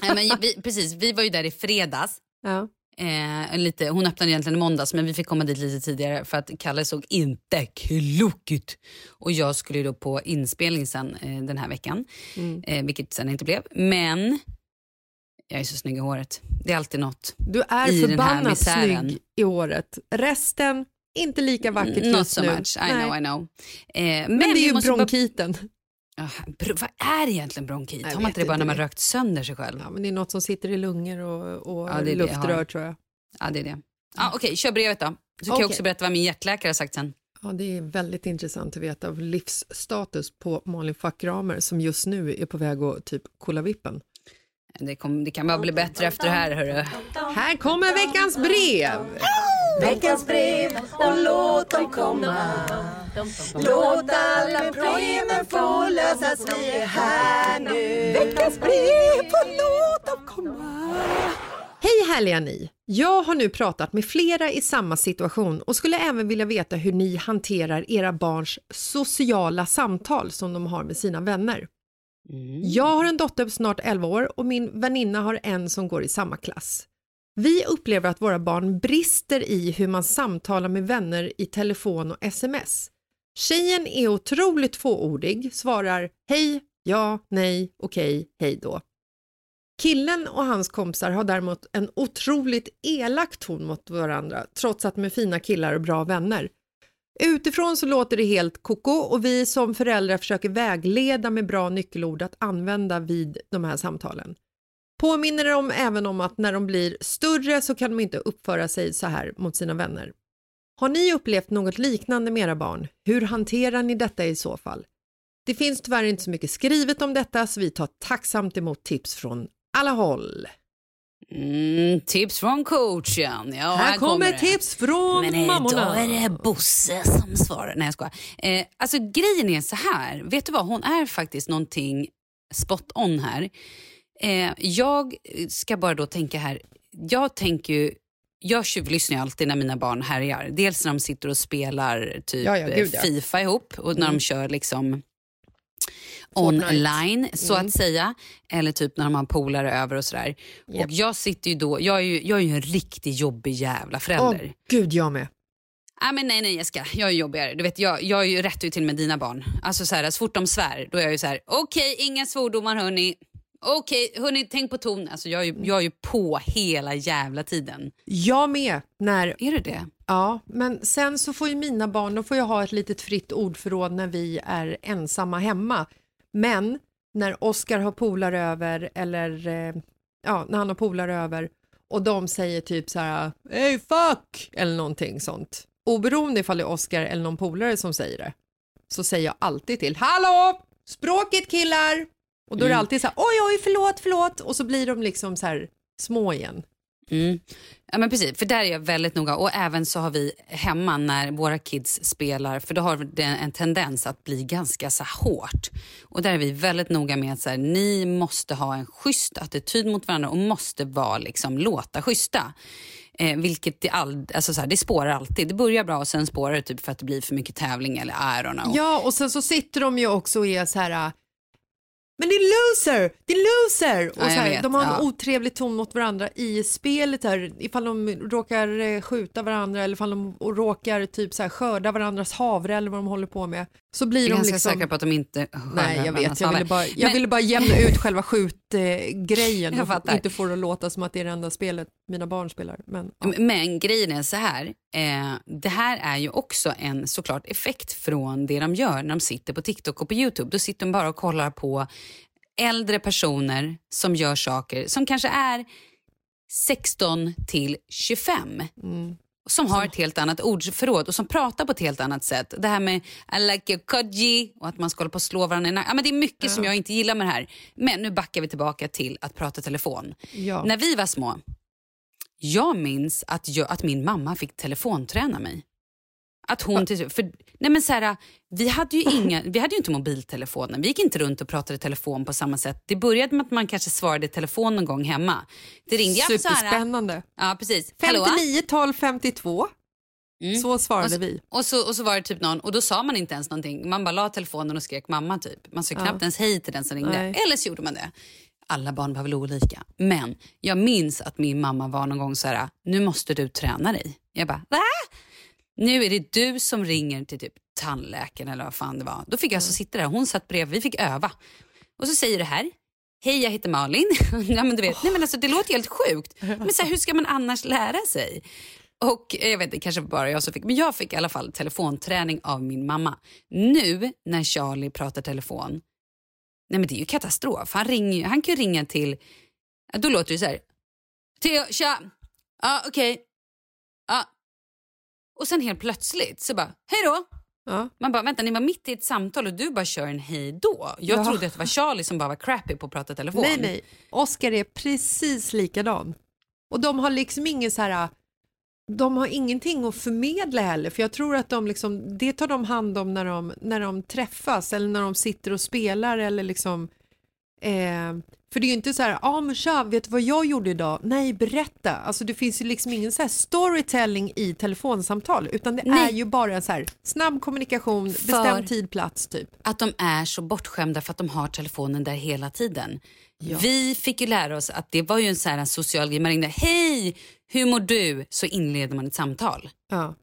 Nej, men vi, precis, vi var ju där i fredags. Ja. Eh, lite, hon öppnade egentligen i måndags men vi fick komma dit lite tidigare för att Kalle såg inte klok ut. Och jag skulle ju då på inspelning sen eh, den här veckan, Mm. eh, vilket sen inte blev. Men jag är så snygg i håret. Det är alltid något. Du är I den här förbannat snygg i året. Resten, inte lika vackert Not just so nu. much, I Nej. know, I know. Eh, men Men det är ju måste bara- bro, vad är egentligen bronkit? Jag Har man inte det bara när man det. rökt sönder sig själv? Ja, men det är något som sitter i lungor och, och Ja, det det luftrör har. tror jag. Ja, det är det. Ah, Okej, kör brevet då. Så kan jag också berätta vad min hjärtläkare har sagt sen. Ja, det är väldigt intressant att veta av livsstatus på Malin Fackramer som just nu är på väg att typ kolla vippen. Det, kom, det kan bara bli bättre efter det här, hörru. Här kommer veckans brev! Veckans brev och låt dem komma Låt alla problemen få lösas, vi är här nu Veckans brev och låt dem komma Hej härliga ni! Jag har nu pratat med flera i samma situation och skulle även vilja veta hur ni hanterar era barns sociala samtal som de har med sina vänner. Jag har en dotter på snart 11 år och min väninna har en som går i samma klass. Vi upplever att våra barn brister i hur man samtalar med vänner i telefon och sms. Tjejen är otroligt fåordig, svarar hej, ja, nej, okej, hej då. Killen och hans kompisar har däremot en otroligt elak ton mot varandra trots att de är fina killar och bra vänner. Utifrån så låter det helt koko och vi som föräldrar försöker vägleda med bra nyckelord att använda vid de här samtalen. Påminner dem även om att när de blir större så kan de inte uppföra sig så här mot sina vänner. Har ni upplevt något liknande med era barn? Hur hanterar ni detta i så fall? Det finns tyvärr inte så mycket skrivet om detta så vi tar tacksamt emot tips från alla håll. Mm, tips från coachen. Ja, Här kommer det. tips från Men eh, mammorna. då är det Bosse som svarar. Nej jag skojar. Eh, alltså grejen är så här, vet du vad, hon är faktiskt någonting spot on här. Eh, jag ska bara då tänka här, jag tänker ju jag tjuvlyssnar ju alltid när mina barn härjar. Dels när de sitter och spelar typ Ja, ja, gud, ja. Fifa ihop och när Mm. de kör liksom Fortnite. online så Mm. att säga. Eller typ när de har polare över och sådär. Japp. Och jag sitter ju då, jag är ju, jag är ju en riktigt jobbig jävla förälder. gud, jag med. Ah, men nej, nej Jessica, jag är jobbigare. Du vet, jag, jag är ju rätt ut till med dina barn. Alltså så, här, så fort de svär, då är jag ju så här: okej, inga svordomar hörni. Okej, hörni, tänk på ton. Alltså jag är, ju, jag är ju på hela jävla tiden. Jag med. När, Är du det? ja, men sen så får ju mina barn, de får ju ha ett litet fritt ordförråd när vi är ensamma hemma. Men när Oskar har polare över eller eh, ja, när han har polare över och de säger typ så här hey fuck eller någonting sånt. Oberoende ifall det är Oskar eller någon polare som säger det så säger jag alltid till hallå språket killar och då är det Mm. alltid så här oj oj förlåt förlåt och så blir de liksom så här små igen. Mm. Ja men precis, för där är jag väldigt noga. Och även så har vi hemma när våra kids spelar, för då har det en tendens att bli ganska så hårt. Och där är vi väldigt noga med att så här, ni måste ha en schysst attityd mot varandra och måste vara liksom låta schyssta. Eh, vilket det, all, alltså så här, det spårar alltid. Det börjar bra och sen spårar det typ för att det blir för mycket tävling eller I don't know. Ja, och sen så sitter de ju också och är så här men det är loser, det är loser! Och Ja, så här, de har en ja. otrevlig ton mot varandra i spelet här, ifall de råkar eh, skjuta varandra eller ifall de råkar typ så här, skörda varandras havre eller vad de håller på med. Så blir Jag är de ganska liksom... säker på att de inte Nej, jag vet, jag ville bara, jag Men- ville bara jämna ut själva skjutgrejen Jag och inte få det att låta som att det är det enda spelet mina barn spelar. Men, ja. Men grejen är så här, eh, det här är ju också en såklart effekt från det de gör när de sitter på TikTok och på YouTube. Då sitter de bara och kollar på äldre personer som gör saker som kanske är 16 till 25. Mm. Som har ett helt annat ordförråd och som pratar på ett helt annat sätt. Det här med I like your kodji och att man ska hålla på och slå varandra ja, men Det är mycket som jag inte gillar med det här. Men nu backar vi tillbaka till att prata telefon. Ja. När vi var små, jag minns att, jag, att min mamma fick telefonträna mig. Att hon till, för, nej men så här, vi, hade ju inga, vi hade ju inte mobiltelefoner. Vi gick inte runt och pratade telefon på samma sätt. Det började med att man kanske svarade i telefon någon gång hemma. Det ringde ja, så här, Superspännande. Ja, precis. Hallå? 59 12 52. Mm. Så svarade och så, vi. Och så, och så var det typ någon, och då sa man inte ens någonting. Man bara la telefonen och skrek mamma typ. Man sa Ja. knappt ens hej till den som ringde. Nej. Eller så gjorde man det. Alla barn var väl olika. Men jag minns att min mamma var någon gång så här, nu måste du träna dig. Jag bara, va? Nu är det du som ringer till typ tandläkaren eller vad fan det var. Då fick jag alltså sitta där, hon satt bredvid, vi fick öva. Och så säger det här, hej jag heter Malin. ja, men du vet, nej, men alltså, det låter helt sjukt. Men så här, hur ska man annars lära sig? Och eh, jag vet inte, kanske bara jag som fick, men jag fick i alla fall telefonträning av min mamma. Nu när Charlie pratar telefon, Nej men det är ju katastrof. Han, ringer, han kan ju ringa till, då låter det så här. Theo, tja, ja okej, ja. Och sen helt plötsligt så bara, hej då. Ja. Man bara, vänta ni var mitt i ett samtal och du bara kör en hej då. Jag Ja. trodde att det var Charlie som bara var crappy på att prata telefon. Nej, nej. Oscar är precis likadan. Och de har liksom ingen så här... De har ingenting att förmedla heller, för jag tror att de liksom, det tar de hand om när de, när de träffas eller när de sitter och spelar eller liksom... Eh, för det är ju inte så här, ja ah, men tja, vet du vad jag gjorde idag? Nej, berätta. Alltså det finns ju liksom ingen så storytelling i telefonsamtal, utan det Nej. är ju bara så här snabb kommunikation, bestämd tid, plats typ. Att de är så bortskämda för att de har telefonen där hela tiden. Vi fick ju lära oss att det var ju en, så här, en social grej. Man ringde, hej, hur mår du? Så inleder man ett samtal. Ja.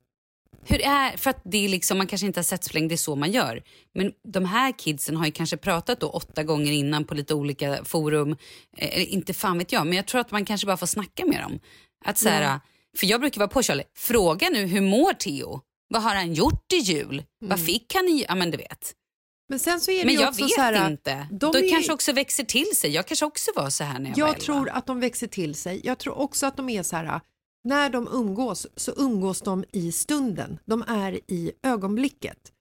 Hur är, för att det är liksom, man kanske inte har sett så länge, det är så man gör. Men de här kidsen har ju kanske pratat då åtta gånger innan på lite olika forum. Eh, inte fan vet jag, men jag tror att man kanske bara får snacka med dem. Att så här, Ja. För jag brukar vara på Charlie, fråga nu hur mår Theo? Vad har han gjort i jul? Vad fick han i, ja men du vet. Men sen så är det Men jag vet här, inte. de De är kanske också växer till sig. Jag kanske också var så här när jag, var Jag tror att de växer till sig. Jag tror också att de är så här, när de umgås så umgås de i stunden. De är i ögonblicket.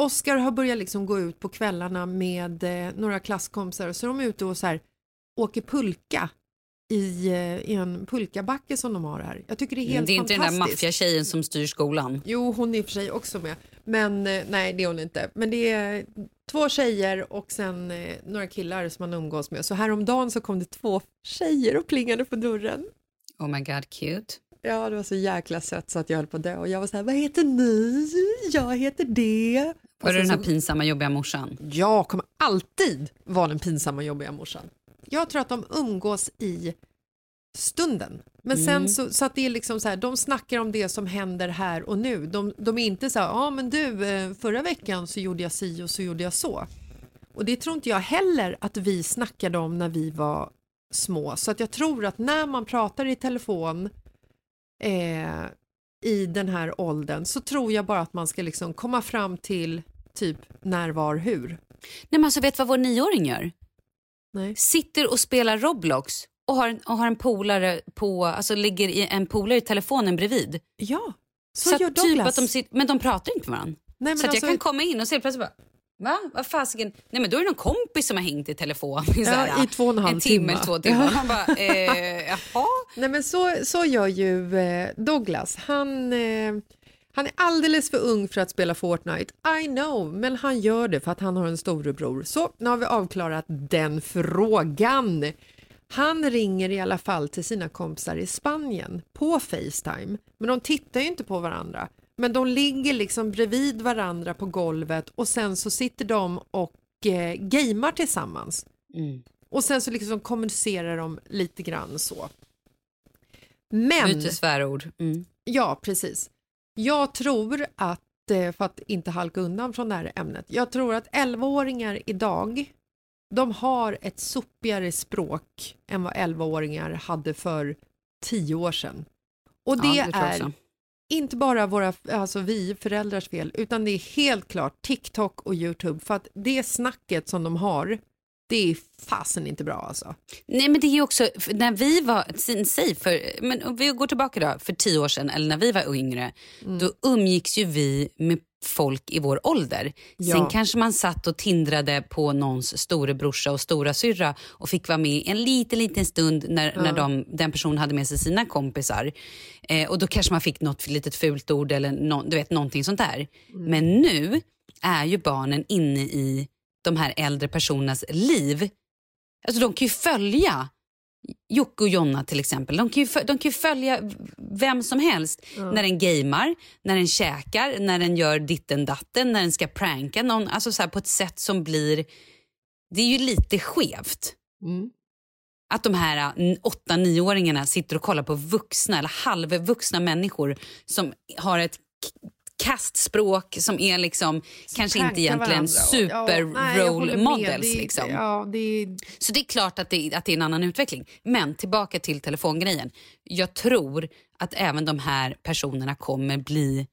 Oscar har börjat liksom gå ut på kvällarna med eh, några klasskompisar och så är de ute och så här, åker pulka i, eh, i en pulkabacke som de har här. Jag tycker det är helt Mm, det är inte den där fantastiskt. maffiatjejen som styr skolan. Jo, hon är i och för sig också med. Men eh, nej, det är hon inte. Men det är två tjejer och sen några killar som man umgås med. Så häromdagen så kom det två tjejer och plingade på dörren. Oh my god, cute. Ja, det var så jäkla sött så att jag höll på att dö. Och jag var så här, vad heter ni? Jag heter det. Var det sen den här så- pinsamma jobbiga morsan? Jag kommer alltid vara den pinsamma jobbiga morsan. Jag tror att de umgås i stunden. Men sen Mm. så, så att det är liksom så här, de snackar om det som händer här och nu. De, de är inte så här, ja men du, eh, förra veckan så gjorde jag si och så gjorde jag så. Och det tror inte jag heller att vi snackade om när vi var små. Så att jag tror att när man pratar i telefon eh, i den här åldern så tror jag bara att man ska liksom komma fram till typ när, var, hur. Nej men alltså vet du vad vår nioåring gör? Nej. Sitter och spelar Roblox och har, en- och har en polare på, alltså ligger i en polare i telefonen bredvid. Ja, så, Så, gör att typ Douglas. att de sitter, men de pratar inte med varandra. Nej, så att alltså- jag kan komma in och se plötsligt bara Va? Vad fasiken? Nej men då är det någon kompis som har hängt i telefon i, så Ja, i två och en en timme. timme. två timmar. Man bara, eh, jaha? Nej men så, så gör ju eh, Douglas. Han, eh, han är alldeles för ung för att spela Fortnite. I know, men han gör det för att han har en storebror. Så nu har vi avklarat den frågan. Han ringer i alla fall till sina kompisar i Spanien på Facetime. Men de tittar ju inte på varandra. Men de ligger liksom bredvid varandra på golvet och sen så sitter de och eh, gamer tillsammans. Mm. Och sen så liksom kommunicerar de lite grann så. Men, Byter svärord. Mm. ja precis. Jag tror att, eh, för att inte halka undan från det här ämnet, jag tror att 11-åringar idag, de har ett sopigare språk än vad 11-åringar hade för 10 år sedan. Och det, Ja, det är. Inte bara våra, alltså vi föräldrars fel, utan det är helt klart TikTok och Youtube, för att det snacket som de har, det är fasen inte bra alltså. Nej men det är också, när vi var, säg för, men om vi går tillbaka då, för tio år sedan eller när vi var yngre, Mm. då umgicks ju vi med folk i vår ålder. Ja. Sen kanske man satt och tindrade på någons storebrorsa och stora syrra och fick vara med en liten, liten stund när, Ja. när de, den personen hade med sig sina kompisar. Eh, och då kanske man fick något litet fult ord eller nå, du vet, någonting sånt där. Mm. Men nu är ju barnen inne i de här äldre personernas liv. Alltså de kan ju följa Jocke och Jonna till exempel. De kan ju, de kan ju följa vem som helst. När den gamer, när den käkar, när den gör ditten datten, när den ska pranka någon. Alltså så på ett sätt som blir... Det är ju lite skevt. Mm. Att de här äh, åtta nioåringarna sitter och kollar på vuxna eller halvvuxna människor som har ett kastspråk som är liksom kanske inte egentligen varandra. Ja, models. Liksom. Ja, det Så det är klart att det, att det är en annan utveckling. Men tillbaka till telefongrejen. Jag tror att även de här personerna kommer bli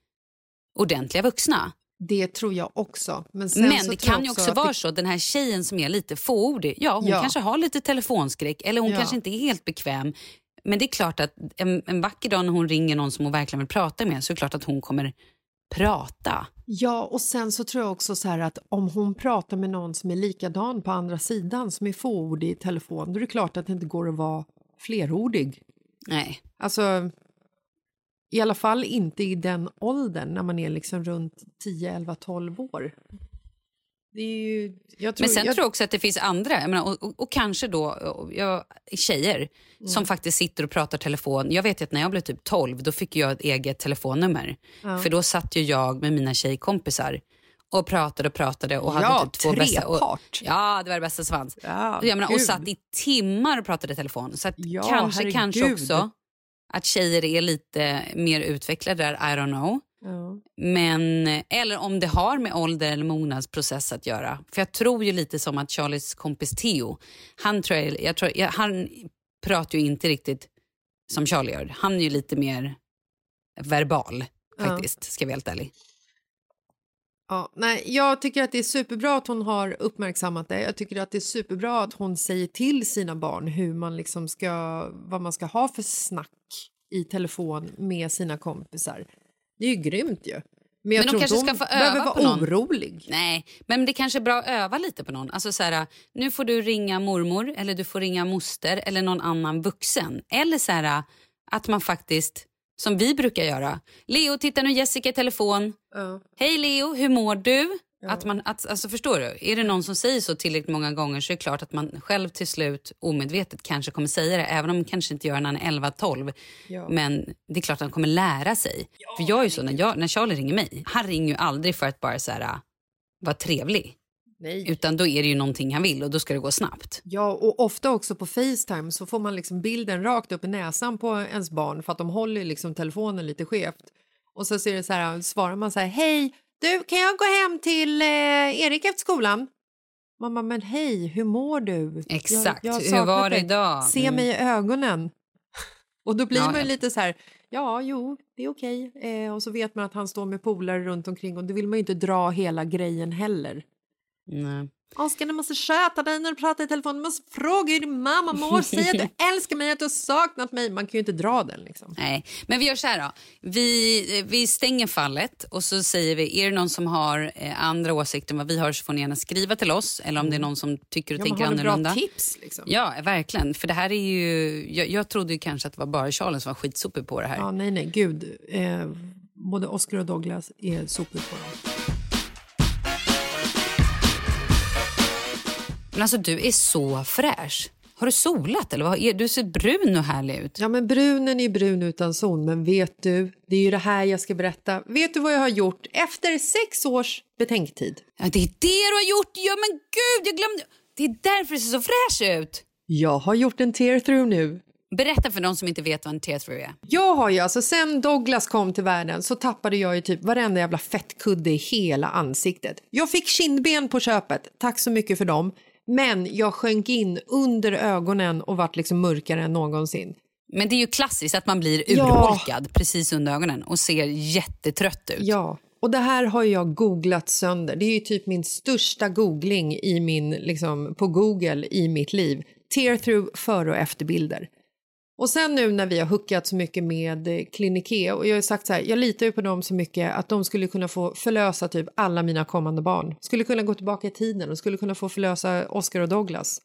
ordentliga vuxna. Det tror jag också. Men, Men det kan ju också vara det- så, den här tjejen som är lite fåordig, ja hon Ja. kanske har lite telefonskräck eller hon Ja. kanske inte är helt bekväm. Men det är klart att en, en vacker dag när hon ringer någon som hon verkligen vill prata med så är det klart att hon kommer prata. Ja, och sen så tror jag också så här att om hon pratar med någon som är likadan på andra sidan, som är fåordig i telefon, då är det klart att det inte går att vara flerordig. Nej. Alltså, i alla fall inte i den åldern när man är liksom runt 10, 11, 12 år. Ju, tror, Men sen jag, tror jag också att det finns andra, menar, och, och, och kanske då jag, tjejer Mm. som faktiskt sitter och pratar telefon. Jag vet att när jag blev typ 12 då fick jag ett eget telefonnummer. Ja. För då satt ju jag med mina tjejkompisar och pratade och pratade och hade Ja, typ två bästa... Och, ja, det var det bästa som fanns. Ja, jag menar, och satt i timmar och pratade telefon. Så kanske, kanske herregud. också att tjejer är lite mer utvecklade där, I don't know. Ja. Men, eller om det har med ålder eller mognadsprocess att göra. För jag tror ju lite som att Charlies kompis Theo, han, tror jag, jag tror, jag, han pratar ju inte riktigt som Charlie gör. Han är ju lite mer verbal Ja. faktiskt, ska jag vara helt ärlig. Ja, nej, jag tycker att det är superbra att hon har uppmärksammat det. Jag tycker att det är superbra att hon säger till sina barn hur man liksom ska, vad man ska ha för snack i telefon med sina kompisar. Det är ju grymt ju. Men jag Men de tror kanske inte hon ska få behöver öva vara på någon. orolig. Nej, men det kanske är bra att öva lite på någon. Alltså så här, nu får du ringa mormor eller du får ringa moster eller någon annan vuxen. Eller så här, att man faktiskt, som vi brukar göra. Leo, titta nu Jessica i telefon. Ja. Hej Leo, hur mår du? Att man, att, alltså förstår du? Är det någon som säger så tillräckligt många gånger så är det klart att man själv till slut omedvetet kanske kommer säga det. Även om man kanske inte gör det när han är 11-12. Ja. Men det är klart att han kommer lära sig. För jag är ju så, när, jag, när Charlie ringer mig, han ringer ju aldrig för att bara så här, vara trevlig. Nej. Utan då är det ju någonting han vill och då ska det gå snabbt. Ja, och ofta också på Facetime så får man liksom bilden rakt upp i näsan på ens barn för att de håller liksom telefonen lite skevt. Och så ser det så här, svarar man så här, hej, du kan jag gå hem till eh, Erik efter skolan? Mamma, men hej, hur mår du? Exakt. har Hur saknat var det idag? Se Mm. mig i ögonen. Och då blir Ja, man ja. lite så här, ja, jo, det är okej. Eh, och så vet man att han står med polare runt omkring och då vill man ju inte dra hela grejen heller. Nej. Oskar, du måste sköta dig när du pratar i telefon. Du måste fråga hur din mamma mår. Säg att du älskar mig, att du har saknat mig. Man kan ju inte dra den liksom. Nej, men vi gör så här då. Vi, vi stänger fallet och så säger vi, är det någon som har eh, andra åsikter än vad vi har så får ni gärna skriva till oss. Eller om det är någon som tycker och Ja, tänker har du bra annorlunda. tips liksom? Ja, verkligen. För det här är ju, jag, jag trodde ju kanske att det var bara Charles som var skitsopig på det här. Ja, nej, nej, gud. Eh, både Oscar och Douglas är sopigt på dem. Men alltså du är så fräsch. Har du solat eller vad? Du ser brun och härlig ut. Ja, men brunen är brun utan sol. Men vet du, det är ju det här jag ska berätta. Vet du vad jag har gjort efter sex års betänktid? Ja, det är det du har gjort! Ja men gud, jag glömde. Det är därför du ser så fräsch ut. Jag har gjort en tear-through nu. Berätta för de som inte vet vad en tear-through är. Jag har ju alltså, sen Douglas kom till världen så tappade jag ju typ varenda jävla fettkudde i hela ansiktet. Jag fick kindben på köpet, tack så mycket för dem. Men jag sjönk in under ögonen och vart liksom mörkare än någonsin. Men det är ju klassiskt att man blir Ja. urholkad precis under ögonen och ser jättetrött ut. Ja, och det här har jag googlat sönder. Det är ju typ min största googling i min, liksom, på Google i mitt liv. Tear-through före och efterbilder. Och sen nu när vi har hookat så mycket med eh, Clinique och jag har sagt så här, jag litar ju på dem så mycket att de skulle kunna få förlösa typ alla mina kommande barn. Skulle kunna gå tillbaka i tiden och skulle kunna få förlösa Oscar och Douglas.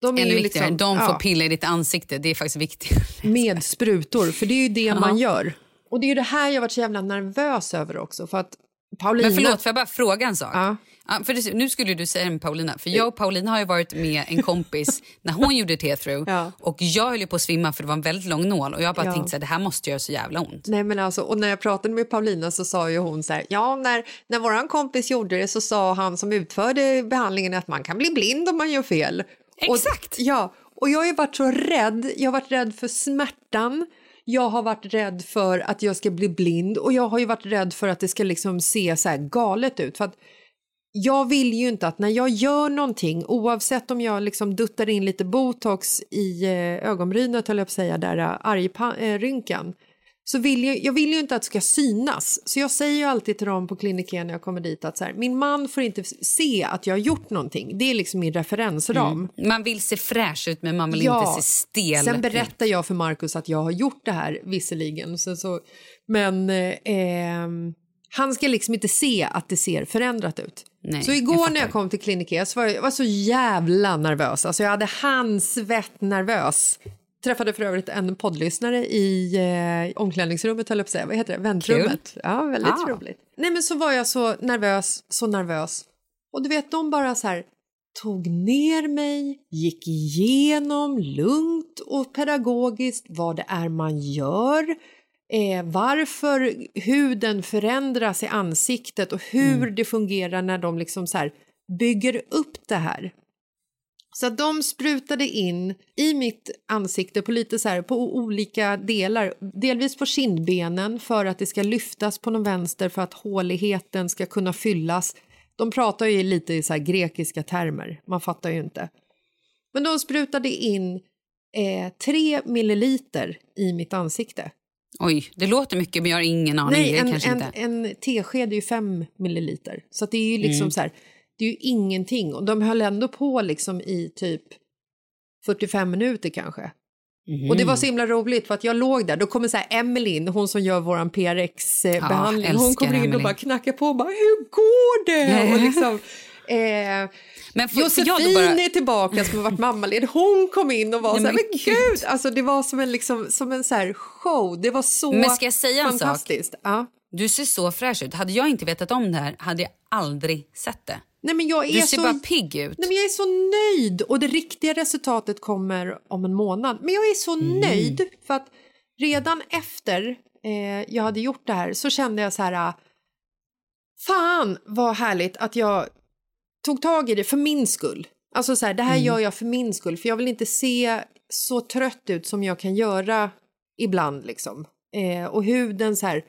De är Ännu ju viktigare, liksom- de får ja, pilla i ditt ansikte. Det är faktiskt viktigt. med sprutor, för det är ju det Ja. man gör. Och det är ju det här jag varit så jävla nervös över också för att Paulina... Men förlåt, får jag bara fråga en sak? Ja. Ja, för det, nu skulle du säga det med Paulina, för jag och Paulina har ju varit med en kompis när hon gjorde tear-through Ja. och jag höll på att svimma för det var en väldigt lång nål och jag bara Ja. tänkte här, det här måste göra så jävla ont. Nej men alltså, och när jag pratade med Paulina så sa ju hon så här, ja när, när våran kompis gjorde det så sa han som utförde behandlingen att man kan bli blind om man gör fel. Exakt. Och, ja, och jag har ju varit så rädd, jag har varit rädd för smärtan, jag har varit rädd för att jag ska bli blind och jag har ju varit rädd för att det ska liksom se så galet ut. För att jag vill ju inte att när jag gör någonting, oavsett om jag liksom duttar in lite botox i eh, ögonbrynet, höll jag på säga, där eh, argrynkan, så vill jag, jag vill ju inte att det ska synas. Så jag säger ju alltid till dem på kliniken när jag kommer dit att så här, min man får inte se att jag har gjort någonting. Det är liksom min referensram. Mm. Man vill se fräsch ut men man vill Ja. inte se stel Sen berättar jag för Markus att jag har gjort det här visserligen. Så, så, men eh, ehm, han ska liksom inte se att det ser förändrat ut. Nej, så jag igår fattar. när jag kom till kliniken så var jag, jag var så jävla nervös. Alltså jag hade handsvett nervös. Träffade för övrigt en poddlyssnare i eh, omklädningsrummet, höll jag på att säga. Vad heter det? Väntrummet. Ja, väldigt Ah. roligt. Nej, men så var jag så nervös, så nervös. Och du vet, de bara så här tog ner mig, gick igenom lugnt och pedagogiskt vad det är man gör, eh, varför huden förändras i ansiktet och hur det fungerar när de liksom så bygger upp det här. Så att de sprutade in i mitt ansikte på lite så här på olika delar, delvis på kindbenen för att det ska lyftas på någon vänster för att håligheten ska kunna fyllas. De pratar ju lite i så grekiska termer, man fattar ju inte. Men de sprutade in eh, tre milliliter i mitt ansikte. Oj, det låter mycket men jag har ingen aning. Nej, en, en, inte. en tesked är ju fem milliliter. Så att det är ju liksom Mm. så här, det är ju ingenting. Och de höll ändå på liksom i typ 45 minuter kanske. Mhm. Och det var så himla roligt för att jag låg där, då kommer så här Emeline, hon som gör våran PRX-behandling, hon älskar kommer in och bara knackar på och bara hur går det? och liksom, eh, Men får Josefin då bara- är tillbaka som har varit mammaledig, hon kom in och var Nej, så här, men men gud, alltså det var som en, liksom, som en så här show, det var så Men ska jag säga en sak? fantastiskt. Ja. Du ser så fräsch ut. Hade jag inte vetat om det här hade jag aldrig sett det. Nej, men jag är Du ser så... bara pigg ut. Nej, men jag är så nöjd och det riktiga resultatet kommer om en månad. Men jag är så Mm. nöjd för att redan efter eh, jag hade gjort det här så kände jag så här... ah, Fan vad härligt att jag tog tag i det för min skull. Alltså så här, det här Mm. gör jag för min skull för jag vill inte se så trött ut som jag kan göra ibland liksom. Eh, och huden så här,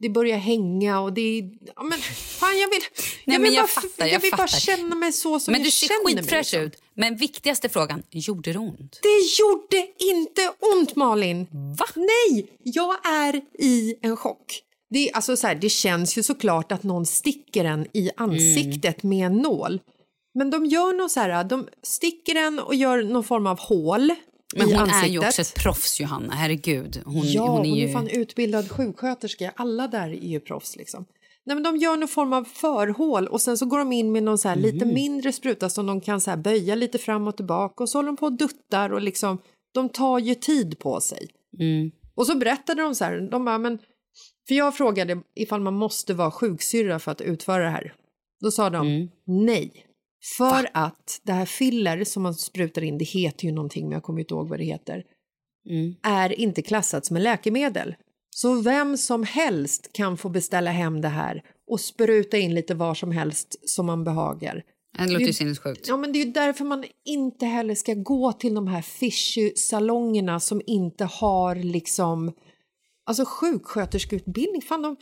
det börjar hänga och det är... Ja, men fan jag vill... Nej, jag vill jag bara, fattar, jag jag vill bara fattar. känna mig så som Men jag du ser känner mig. skitfräsch liksom. ut. Men viktigaste frågan, gjorde det ont? Det gjorde inte ont, Malin. Va? Nej, jag är i en chock. Det, är, alltså, så här, det känns ju såklart att någon sticker en i ansiktet med en nål. Men de gör nog så här, de sticker en och gör någon form av hål Men hon ansiktet. är ju också ett proffs, Johanna. Herregud. Hon, ja, hon är ju... fan utbildad sjuksköterska. Alla där är ju proffs liksom. Nej, men de gör någon form av förhål och sen så går de in med någon så här lite Mm. mindre spruta som de kan så här böja lite fram och tillbaka och så håller de på och duttar och liksom de tar ju tid på sig. Mm. Och så berättade de så här, de bara, men för jag frågade ifall man måste vara sjuksyrra för att utföra det här. Då sa de Mm. nej. För att det här filler som man sprutar in, det heter ju någonting men jag kommer inte ihåg vad det heter, Mm. är inte klassat som en läkemedel. Så vem som helst kan få beställa hem det här och spruta in lite var som helst som man behagar. Det låter ju sinnessjukt. Ja, men det är ju därför man inte heller ska gå till de här fishy-salongerna som inte har liksom... Alltså sjuksköterskeutbildning, fan de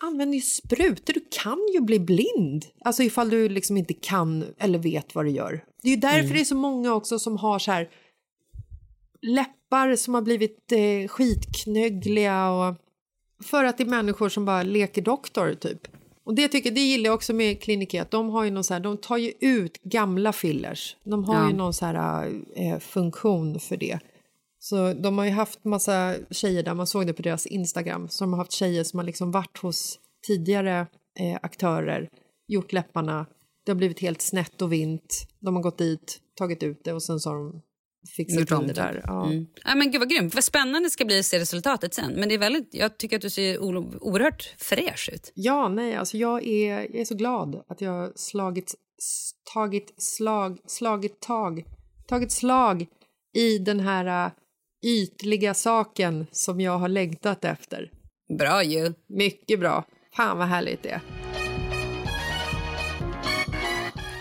använder ju sprutor, du kan ju bli blind. Alltså ifall du liksom inte kan eller vet vad du gör. Det är ju därför Mm. det är så många också som har så här läppar som har blivit eh, skitknöggliga och för att det är människor som bara leker doktor typ. Och det tycker det gillar jag också med kliniker att de har ju någon så här, de tar ju ut gamla fillers. De har Ja. ju någon så här eh, funktion för det. Så de har ju haft massa tjejer där, man såg det på deras Instagram, som har haft tjejer som har liksom varit hos tidigare eh, aktörer, gjort läpparna, det har blivit helt snett och vint, de har gått dit, tagit ut det och sen så har de fixat till det typ. där. Ja. Mm. Ja, men gud vad grymt. Vad spännande det ska bli att se resultatet sen. Men det är väldigt, jag tycker att du ser oerhört fräsch ut. Ja, nej, alltså jag är, jag är så glad att jag har slagit, tagit slag, slagit tag, tagit slag i den här ytliga saken som jag har längtat efter. Bra ju. Mycket bra. Fan vad härligt det är.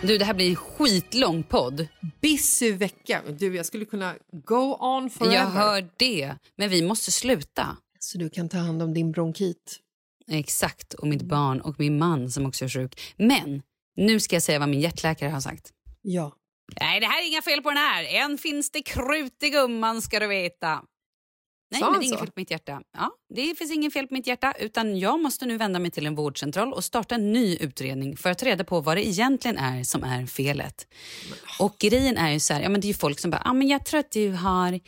Du, det här blir en skitlång podd. Busy vecka. Du, jag skulle kunna go on forever. Jag hör det. Men vi måste sluta. Så du kan ta hand om din bronkit. Exakt. Och mitt barn och min man som också är sjuk. Men nu ska jag säga vad min hjärtläkare har sagt. Ja. Nej, det här är inga fel på den här. Än finns det krut i gumman ska du veta. Nej, men det är inget fel på mitt hjärta. Ja, det finns inget fel på mitt hjärta utan jag måste nu vända mig till en vårdcentral och starta en ny utredning för att ta reda på vad det egentligen är som är felet. Och grejen är ju så här, ja men det är ju folk som bara, ah, men jag tror att du har,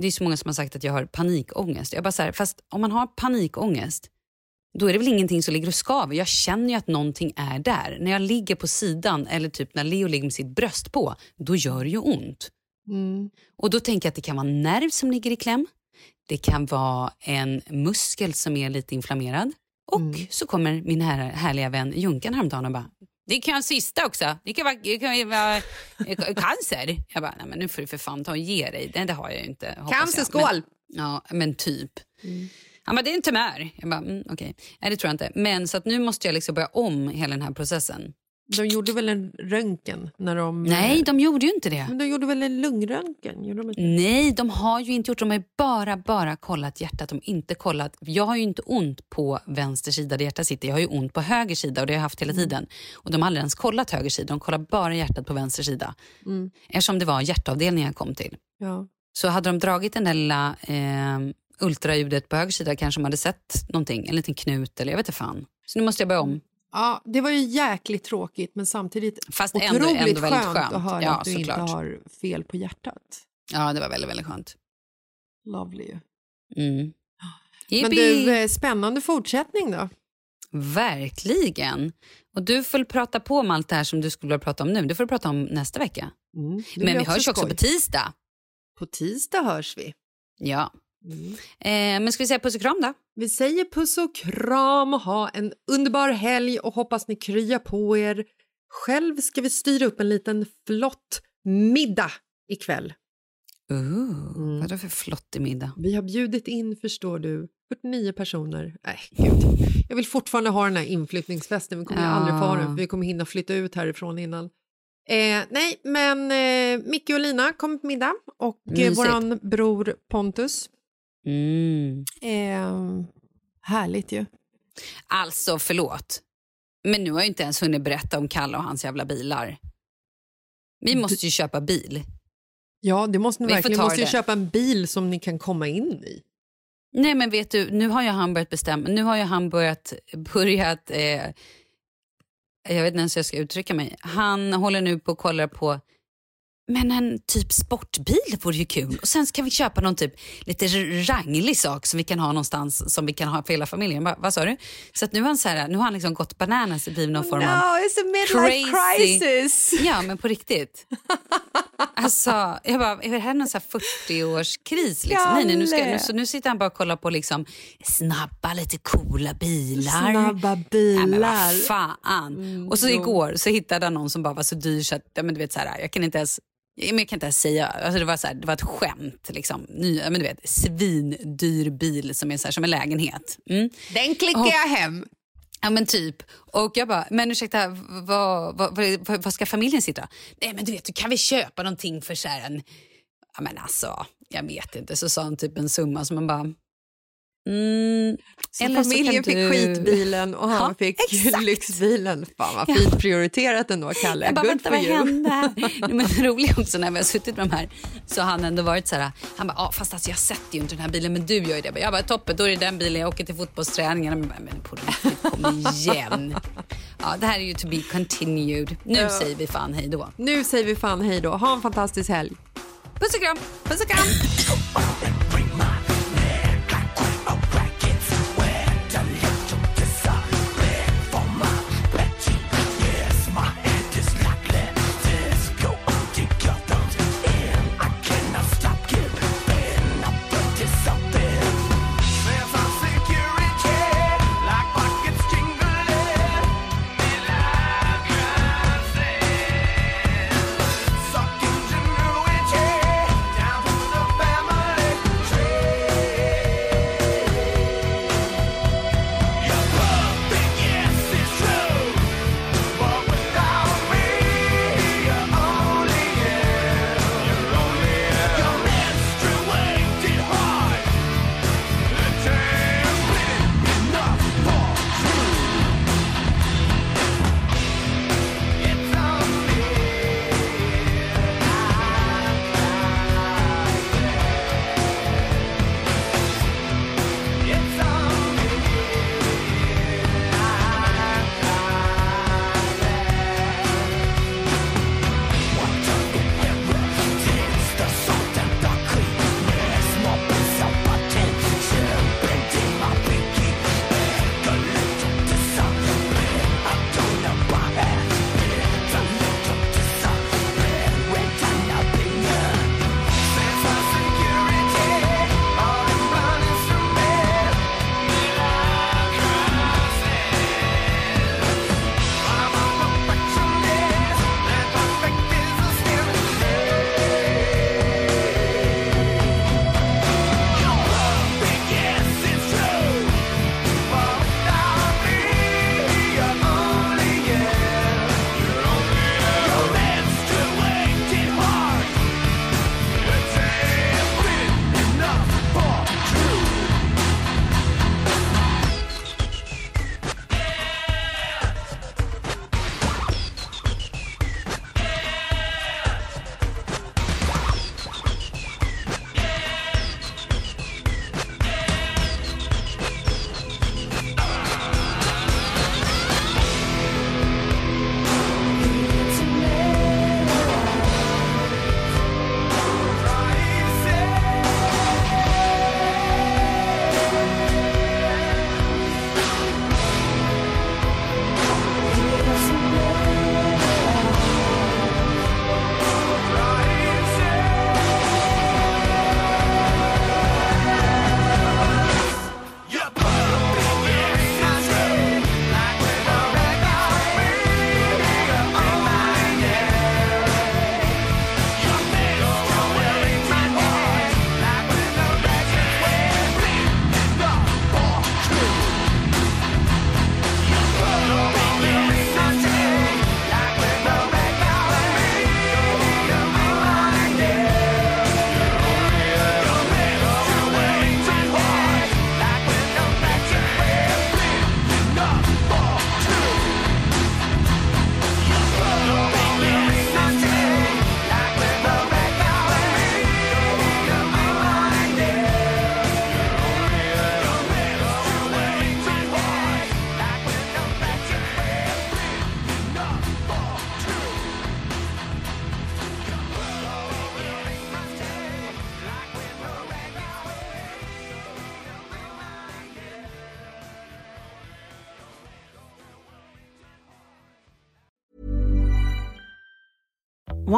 det är så många som har sagt att jag har panikångest. Jag bara så här, fast om man har panikångest då är det väl ingenting som ligger och skaver. Jag känner ju att någonting är där. När jag ligger på sidan eller typ när Leo ligger med sitt bröst på, då gör det ju ont. Mm. Och då tänker jag att det kan vara en nerv som ligger i kläm. Det kan vara en muskel som är lite inflammerad. Och så kommer min här, härliga vän Junkan häromdagen och bara det kan vara cysta också. Det kan vara, det kan vara eh, cancer. Jag bara, nej men nu får du för fan ta och ge dig. Det, det har jag ju inte. Cancerskål! Men, ja, men typ. Ja, men det är en tumör. Jag bara, mm, okej. Nej, det tror jag inte. Men så att nu måste jag liksom börja om hela den här processen. De gjorde väl en röntgen när de... Nej, de gjorde ju inte det. Men de gjorde väl en lungröntgen? Gjorde de inte? Nej, de har ju inte gjort De har bara, bara kollat hjärtat. De har inte kollat. Jag har ju inte ont på vänster sida där hjärtat sitter. Jag har ju ont på höger sida och det har jag haft hela tiden. Och de har aldrig ens kollat höger sida. De kollar bara hjärtat på vänster sida. Mm. Eftersom det var hjärtavdelningen jag kom till. Ja. Så hade de dragit den där lilla eh, ultraljudet på höger sida kanske de hade sett någonting. En liten knut eller jag vet inte fan. Så nu måste jag börja om. ja, det var ju jäkligt tråkigt men samtidigt Fast ändå- otroligt ändå väldigt skönt, skönt. att höra Ja, att du inte såklart. har fel på hjärtat. Ja, det var väldigt, väldigt skönt. Lovely. Mm. Men du, eh, spännande fortsättning då. Verkligen. Och du får prata på om allt det här som du skulle vilja prata om nu. Det får du prata om nästa vecka. Mm, Men vi hörs också skoj. på tisdag. På tisdag hörs vi. Ja. Mm. Eh, men ska vi säga puss och kram då? Vi säger puss och kram och ha en underbar helg och hoppas ni kryar på er. Själv ska vi styra upp en liten flott middag ikväll. Mm. Vadå för flottig middag? Vi har bjudit in, förstår du, 49 personer. Nej, gud. Jag vill fortfarande ha den här inflyttningsfesten. Vi kommer Ja. aldrig få den, vi kommer hinna flytta ut härifrån innan. Eh, nej, men eh, Micke och Lina kommer på middag och eh, våran bror Pontus. Mm. Eh, härligt ju. Alltså, förlåt. Men nu har jag inte ens hunnit berätta om Kalle och hans jävla bilar. Vi måste ju köpa bil. Ja, det måste ni Vi verkligen. Ni måste ju det. köpa en bil som ni kan komma in i. Nej men vet du, nu har ju han börjat bestämma, nu har ju han börjat, börjat eh, jag vet inte ens hur jag ska uttrycka mig. Han håller nu på och kollar på men en typ sportbil vore ju kul. Och sen ska vi köpa någon typ lite ranglig sak som vi kan ha någonstans som vi kan ha för hela familjen. Va, vad sa du? Så att nu har han, så här, nu har han liksom gått bananas i blivit någon form av it's a midlife crazy- crisis! Ja, men på riktigt. Alltså, jag bara, är det här någon så här 40-årskris? Liksom? Nej, nej, nu, ska, nu, så nu sitter han bara och kollar på liksom, snabba, lite coola bilar. Snabba Nej, bilar. men vad fan. och så igår så hittade han någon som bara var så dyr så att ja, men du vet, så här, jag kan inte ens men jag kan inte ens säga, alltså det, var så här, det var ett skämt. Liksom. Ny, men du vet, svindyr bil som är så här, som en lägenhet. Mm. Den klickar Och- jag hem. Ja men typ. Och jag bara, men ursäkta, vad, vad, vad, vad ska familjen sitta? Nej men du vet, kan vi köpa någonting för så här en... Ja men alltså, jag vet inte. Så sa han typ en summa som man bara... Mm, Så eller så familjen kan fick du- skitbilen och han Ja, fick exakt. lyxbilen. Fan vad Ja. fint prioriterat ändå, Kalle. Jag bara, Good vänta vad you. hände? Men det roliga också när vi har suttit med de här så har han ändå varit så här, han bara, ah, fast alltså jag sätter ju inte den här bilen men du gör ju det. Jag bara, toppen, då är det den bilen jag åker till fotbollsträningen. Men, men på riktigt, kom igen. Ja, det här är ju to be continued. Nu Ja. säger vi fan hej då. Nu säger vi fan hej då. Ha en fantastisk helg. Puss och kram! Puss och kram!